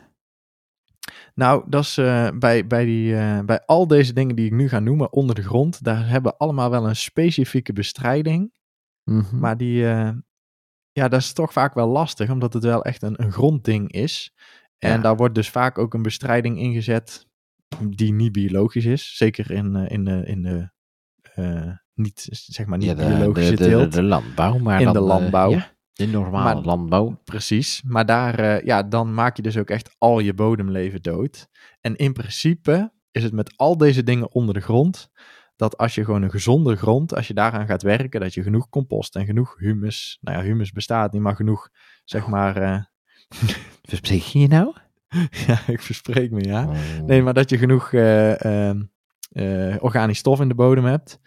Nou, dat is eh, bij, bij, die, eh, bij al deze dingen die ik nu ga noemen onder de grond, daar hebben allemaal wel een specifieke bestrijding. Mhm. Maar die, eh, ja, dat is toch vaak wel lastig, omdat het wel echt een, een grondding is. En Ja. daar wordt dus vaak ook een bestrijding ingezet die niet biologisch is. Zeker in, in de, in de niet, zeg maar, niet ja, de, biologische de, de, landbouw. Maar In dan, de landbouw. ja, de normale Maar- landbouw. Precies, maar daar, eh, ja, dan maak je dus ook echt al je bodemleven dood. En in principe is het met al deze dingen onder de grond, dat als je gewoon een gezonde grond, als je daaraan gaat werken, dat je genoeg compost en genoeg humus, nou ja, humus bestaat niet, maar genoeg, zeg maar, eh, Verspreek je je nou? ja, ik verspreek me, ja. Oh. Nee, maar dat je genoeg eh, organisch stof in de bodem hebt.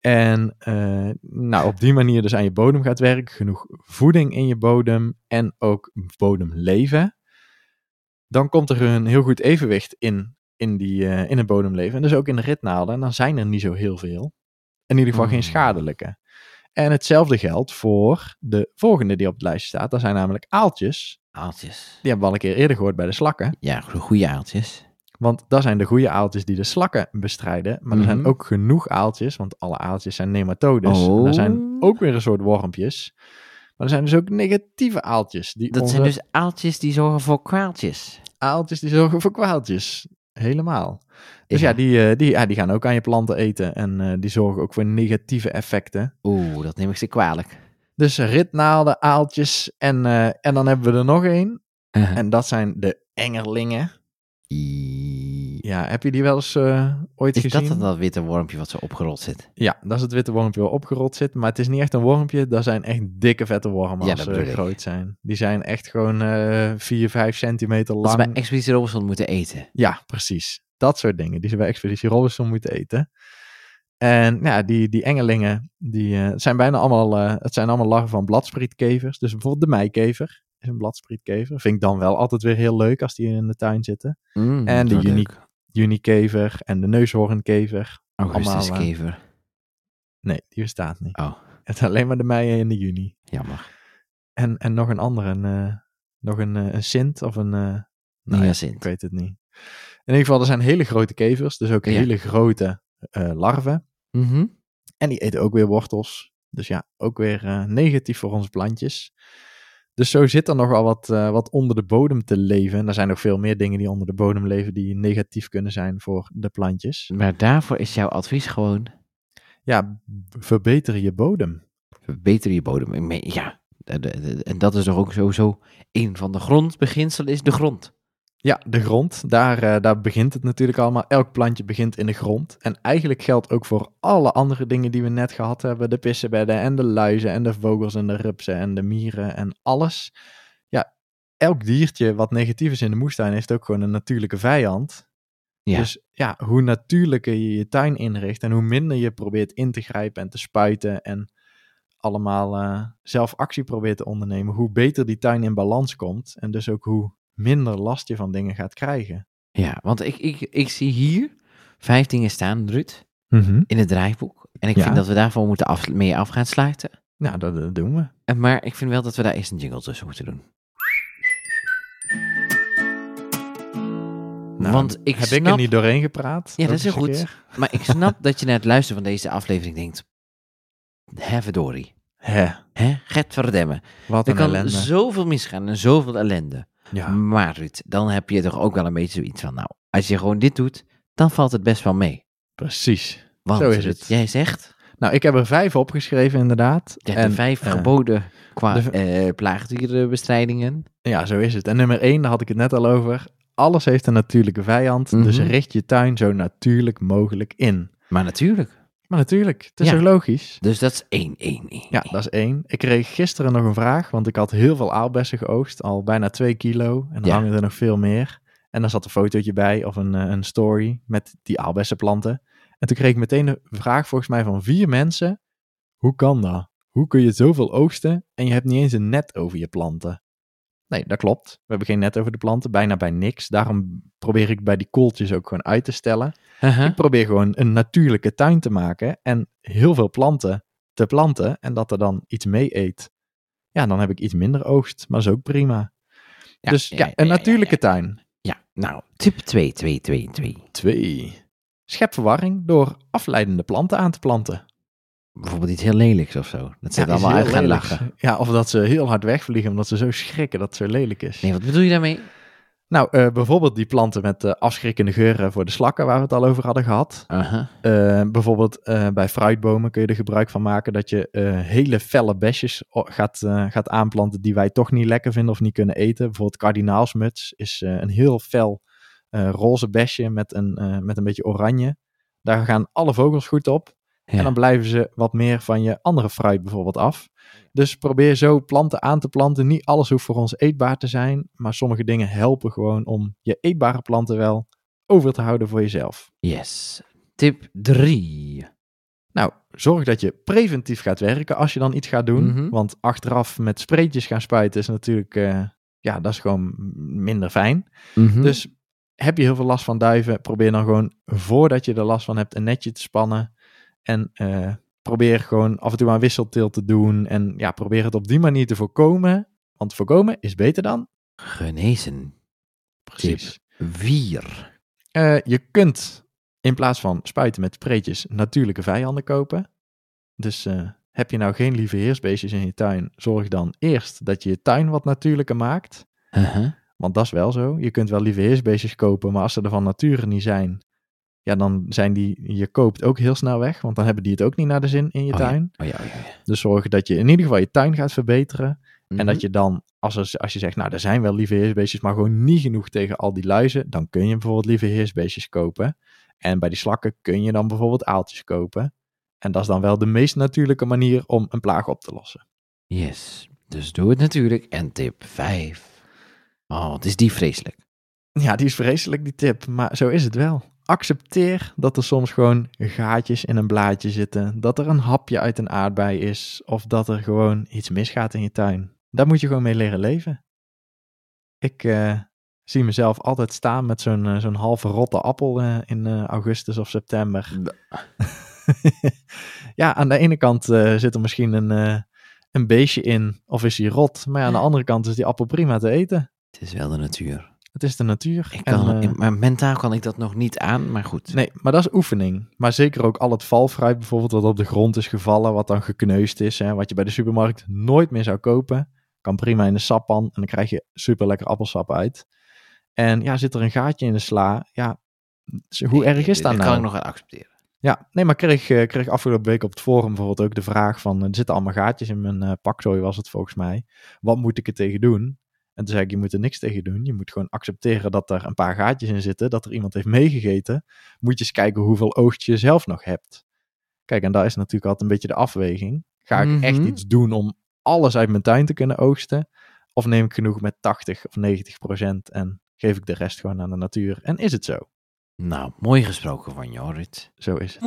En eh, nou, op die manier dus aan je bodem gaat werken. Genoeg voeding in je bodem en ook bodemleven. Dan komt er een heel goed evenwicht in, in, die, eh, in het bodemleven. En dus ook in de ritnaalden. En dan zijn er niet zo heel veel. In ieder geval geen Mm. schadelijke. En hetzelfde geldt voor de volgende die op het lijstje staat. Dat zijn namelijk aaltjes. Aaltjes. Die hebben we al een keer eerder gehoord bij de slakken. Ja, go- goede aaltjes. Want dat zijn de goede aaltjes die de slakken bestrijden. Maar er Mhm. zijn ook genoeg aaltjes, want alle aaltjes zijn nematodes. Er zijn Oh. ook weer een soort wormpjes. Maar er zijn dus ook negatieve aaltjes. Die Dat onze zijn dus aaltjes die zorgen voor kwaaltjes. aaltjes die zorgen voor kwaaltjes. Helemaal. Dus ja, Ja. die, eh, die, ja, die gaan ook aan je planten eten. En eh, die zorgen ook voor negatieve effecten. Oeh, dat neem ik ze kwalijk. Dus ritnaalden, aaltjes. En, eh, en dan hebben we er nog één. Uh-huh. En dat zijn de engerlingen. I- Ja, heb je die wel eens eh, ooit Is gezien? dat dan dat witte wormpje wat zo opgerold zit? Ja, dat is het witte wormpje wel opgerold zit. Maar het is niet echt een wormpje. Dat zijn echt dikke vette wormen Ja, als dat ze groot zijn. Die zijn echt gewoon eh 4, 5 centimeter Dat ze lang. bij Expeditie Robinson moeten eten. Ja, precies. Dat soort dingen die ze bij Expeditie Robinson moeten eten. En ja, die, die engelingen, die eh, het zijn bijna allemaal, eh, het zijn allemaal larven van bladsprietkevers. Dus bijvoorbeeld de meikever is een bladsprietkever. Vind ik dan wel altijd weer heel leuk als die in de tuin zitten. Mm, En de zo Junikever en de neushoornkever. allemaal, eh, Augustuskever. Nee, die bestaat niet. Oh, Het is alleen maar de mei en de juni. jammer. En, en nog een andere, een, eh, nog een, eh, een sint of een... eh nou ja, Hyacint. ik weet het niet. In ieder geval, er zijn hele grote kevers, dus ook Ja. hele grote eh, larven. Mhm. En die eten ook weer wortels. Dus ja, ook weer eh, negatief voor onze plantjes. Dus zo zit er nog wel wat, eh, wat onder de bodem te leven. En er zijn nog veel meer dingen die onder de bodem leven die negatief kunnen zijn voor de plantjes. Maar daarvoor is jouw advies gewoon, Ja, verbeter je bodem. verbeter je bodem. Ja, en dat is toch ook sowieso een van de grondbeginselen is de grond. Ja, de grond, daar, eh, daar begint het natuurlijk allemaal. Elk plantje begint in de grond. En eigenlijk geldt ook voor alle andere dingen die we net gehad hebben. De pissenbedden en de luizen en de vogels en de rupsen en de mieren en alles. Ja, elk diertje wat negatief is in de moestuin heeft ook gewoon een natuurlijke vijand. Ja. Dus ja, hoe natuurlijker je je tuin inricht en hoe minder je probeert in te grijpen en te spuiten en allemaal eh, zelf actie probeert te ondernemen, hoe beter die tuin in balans komt en dus ook hoe minder last je van dingen gaat krijgen. Ja, want ik, ik, ik zie hier vijf dingen staan, Ruud, Mhm. in het draaiboek. En ik Ja. vind dat we daarvoor moeten af, mee af gaan sluiten. Nou, dat, dat doen we. En Maar ik vind wel dat we daar eerst een jingle tussen moeten doen. Nou, Want ik heb snap, ik er niet doorheen gepraat? Ja, dat is heel goed. keer? maar ik snap dat je na het luisteren van deze aflevering denkt, hè verdorie, Hè, hè, verdemmen. wat Er kan ellende. zoveel misgaan en zoveel ellende. Ja. Maar Ruud, dan heb je toch ook wel een beetje zoiets van, nou, als je gewoon dit doet, dan valt het best wel mee. Precies. Want Zo is het. jij zegt, Nou, ik heb er vijf opgeschreven inderdaad. hebt En, de vijf eh, geboden qua de eh, plaagdierenbestrijdingen. Ja, zo is het. En nummer één, daar had ik het net al over. Alles heeft een natuurlijke vijand, dus Mhm. richt je tuin zo natuurlijk mogelijk in. Maar natuurlijk. Maar natuurlijk, het is Ja. logisch. Dus dat is één, één, één. Ja, dat is één. Ik kreeg gisteren nog een vraag, want ik had heel veel aalbessen geoogst, al bijna twee kilo. En dan Ja. hangen er nog veel meer. En dan zat een fotootje bij of een, eh, een story met die aalbessenplanten. En toen kreeg ik meteen een vraag volgens mij van vier mensen. Hoe kan dat? Hoe kun je zoveel oogsten en je hebt niet eens een net over je planten? Nee, dat klopt. We hebben geen net over de planten, bijna bij niks. Daarom probeer ik bij die kooltjes ook gewoon uit te stellen. Ik probeer gewoon een natuurlijke tuin te maken en heel veel planten te planten en dat er dan iets mee eet. Ja, dan heb ik iets minder oogst, maar dat is ook prima. Ja, dus ja, een ja, natuurlijke tuin. Ja, nou, tip 2, 2, 2, 2. Twee. Schep verwarring door afleidende planten aan te planten. Bijvoorbeeld iets heel lelijks of zo. Dat ze Ja, allemaal uit gaan lelijks. lachen. Ja, of dat ze heel hard wegvliegen omdat ze zo schrikken dat het zo lelijk is. Nee, wat bedoel je daarmee? Nou, eh, bijvoorbeeld die planten met eh, afschrikkende geuren voor de slakken waar we het al over hadden gehad. Eh, bijvoorbeeld bij fruitbomen kun je er gebruik van maken dat je hele felle besjes gaat, gaat aanplanten die wij toch niet lekker vinden of niet kunnen eten. Bijvoorbeeld kardinaalsmuts is een heel fel roze besje met een, met een beetje oranje. Daar gaan alle vogels goed op. Ja. En dan blijven ze wat meer van je andere fruit bijvoorbeeld af. Dus probeer zo planten aan te planten. Niet alles hoeft voor ons eetbaar te zijn. Maar sommige dingen helpen gewoon om je eetbare planten wel over te houden voor jezelf. Yes. Tip 3. Nou, zorg dat je preventief gaat werken als je dan iets gaat doen. Mhm. Want achteraf met spreetjes gaan spuiten is natuurlijk, eh, ja, dat is gewoon minder fijn. Mhm. Dus heb je heel veel last van duiven, probeer dan gewoon voordat je er last van hebt een netje te spannen. En eh, probeer gewoon af en toe aan wisselteelt te doen. En ja, probeer het op die manier te voorkomen. Want voorkomen is beter dan. Genezen. Precies. 4. Eh, je kunt in plaats van spuiten met spreetjes natuurlijke vijanden kopen. Dus eh, heb je nou geen lieve heersbeestjes in je tuin, zorg dan eerst dat je je tuin wat natuurlijker maakt. Aha. Want dat is wel zo. Je kunt wel lieve heersbeestjes kopen, maar als ze er van nature niet zijn, ja, dan zijn die je koopt ook heel snel weg. Want dan hebben die het ook niet naar de zin in je Oh tuin. Oh ja, oh ja, oh ja. Dus zorg dat je in ieder geval je tuin gaat verbeteren. En Mhm. dat je dan, als, er, als je zegt, nou, er zijn wel lieve heersbeestjes, maar gewoon niet genoeg tegen al die luizen, dan kun je bijvoorbeeld lieve heersbeestjes kopen. En bij die slakken kun je dan bijvoorbeeld aaltjes kopen. En dat is dan wel de meest natuurlijke manier om een plaag op te lossen. Yes. Dus doe het natuurlijk. En tip 5. Oh, wat is die vreselijk. Ja, die is vreselijk, die tip, maar zo is het wel. Accepteer dat er soms gewoon gaatjes in een blaadje zitten, dat er een hapje uit een aardbei is, of dat er gewoon iets misgaat in je tuin. Daar moet je gewoon mee leren leven. Ik eh, zie mezelf altijd staan met zo'n eh, zo'n halve rotte appel eh, in augustus of september. ja, aan de ene kant zit er misschien een, een beestje in of is hij rot? Maar ja, aan de andere kant is die appel prima te eten. Het is wel de natuur. Het is de natuur. Ik kan, eh, maar mentaal kan ik dat nog niet aan, maar goed. Nee, maar dat is oefening. Maar zeker ook al het valfruit bijvoorbeeld wat op de grond is gevallen, wat dan gekneusd is, hè, wat je bij de supermarkt nooit meer zou kopen, kan prima in de sappan en dan krijg je super lekker appelsap uit. En ja, zit er een gaatje in de sla, ja, hoe erg is dat nou? kan ik nog accepteren. Ja, nee, maar kreeg, eh, kreeg afgelopen week op het forum bijvoorbeeld ook de vraag van, er zitten allemaal gaatjes in mijn eh pakzooi was het volgens mij. Wat moet ik er tegen doen? En toen zei ik, je moet er niks tegen doen. Je moet gewoon accepteren dat er een paar gaatjes in zitten, dat er iemand heeft meegegeten. Moet je eens kijken hoeveel oogst je zelf nog hebt. Kijk, en daar is natuurlijk altijd een beetje de afweging. Ga ik Mhm. echt iets doen om alles uit mijn tuin te kunnen oogsten? Of neem ik genoeg met 80 of 90 procent en geef ik de rest gewoon aan de natuur? En is het zo? Nou, mooi gesproken van Jorrit. Zo is het.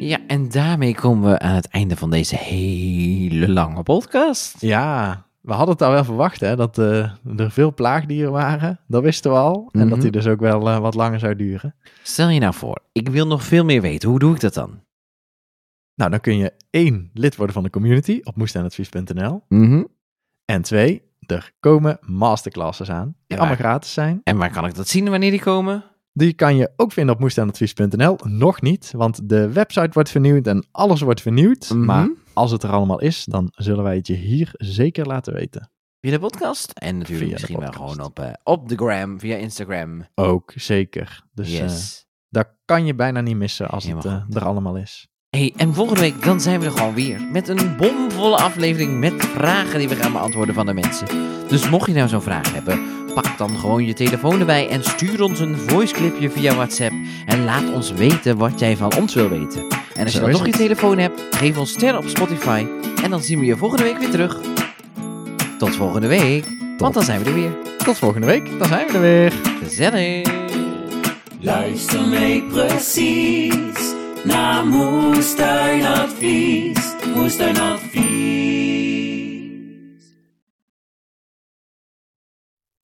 Ja, en daarmee komen we aan het einde van deze hele lange podcast. Ja, we hadden het al wel verwacht, hè, dat eh, er veel plaagdieren waren. Dat wisten we al. En dat Mhm. die dus ook wel eh, wat langer zou duren. Stel je nou voor, ik wil nog veel meer weten. Hoe doe ik dat dan? Nou, dan kun je één, lid worden van de community op moestuinadvies.nl. Mhm. En twee, er komen masterclasses aan, die Ja. allemaal gratis zijn. En waar kan ik dat zien wanneer die komen? Die kan je ook vinden op moestuinadvies.nl. Nog niet, want de website wordt vernieuwd en alles wordt vernieuwd. Mhm. Maar als het er allemaal is, dan zullen wij het je hier zeker laten weten. Via de podcast. En natuurlijk Via misschien wel gewoon op, eh, op de gram, via Instagram. Ook zeker. Dus eh yes. dat kan je bijna niet missen als het Helemaal eh, er allemaal is. Hey, en volgende week dan zijn we er gewoon weer. Met een bomvolle aflevering met vragen die we gaan beantwoorden van de mensen. Dus mocht je nou zo'n vraag hebben, pak dan gewoon je telefoon erbij en stuur ons een voiceclipje via WhatsApp. En laat ons weten wat jij van ons wil weten. En als je dan nog je telefoon hebt, geef ons sterren op Spotify. En dan zien we je volgende week weer terug. Tot volgende week, want dan zijn we er weer. Tot volgende week, dan zijn we er weer. Gezellig! Luister mee precies na not moestuinadvies.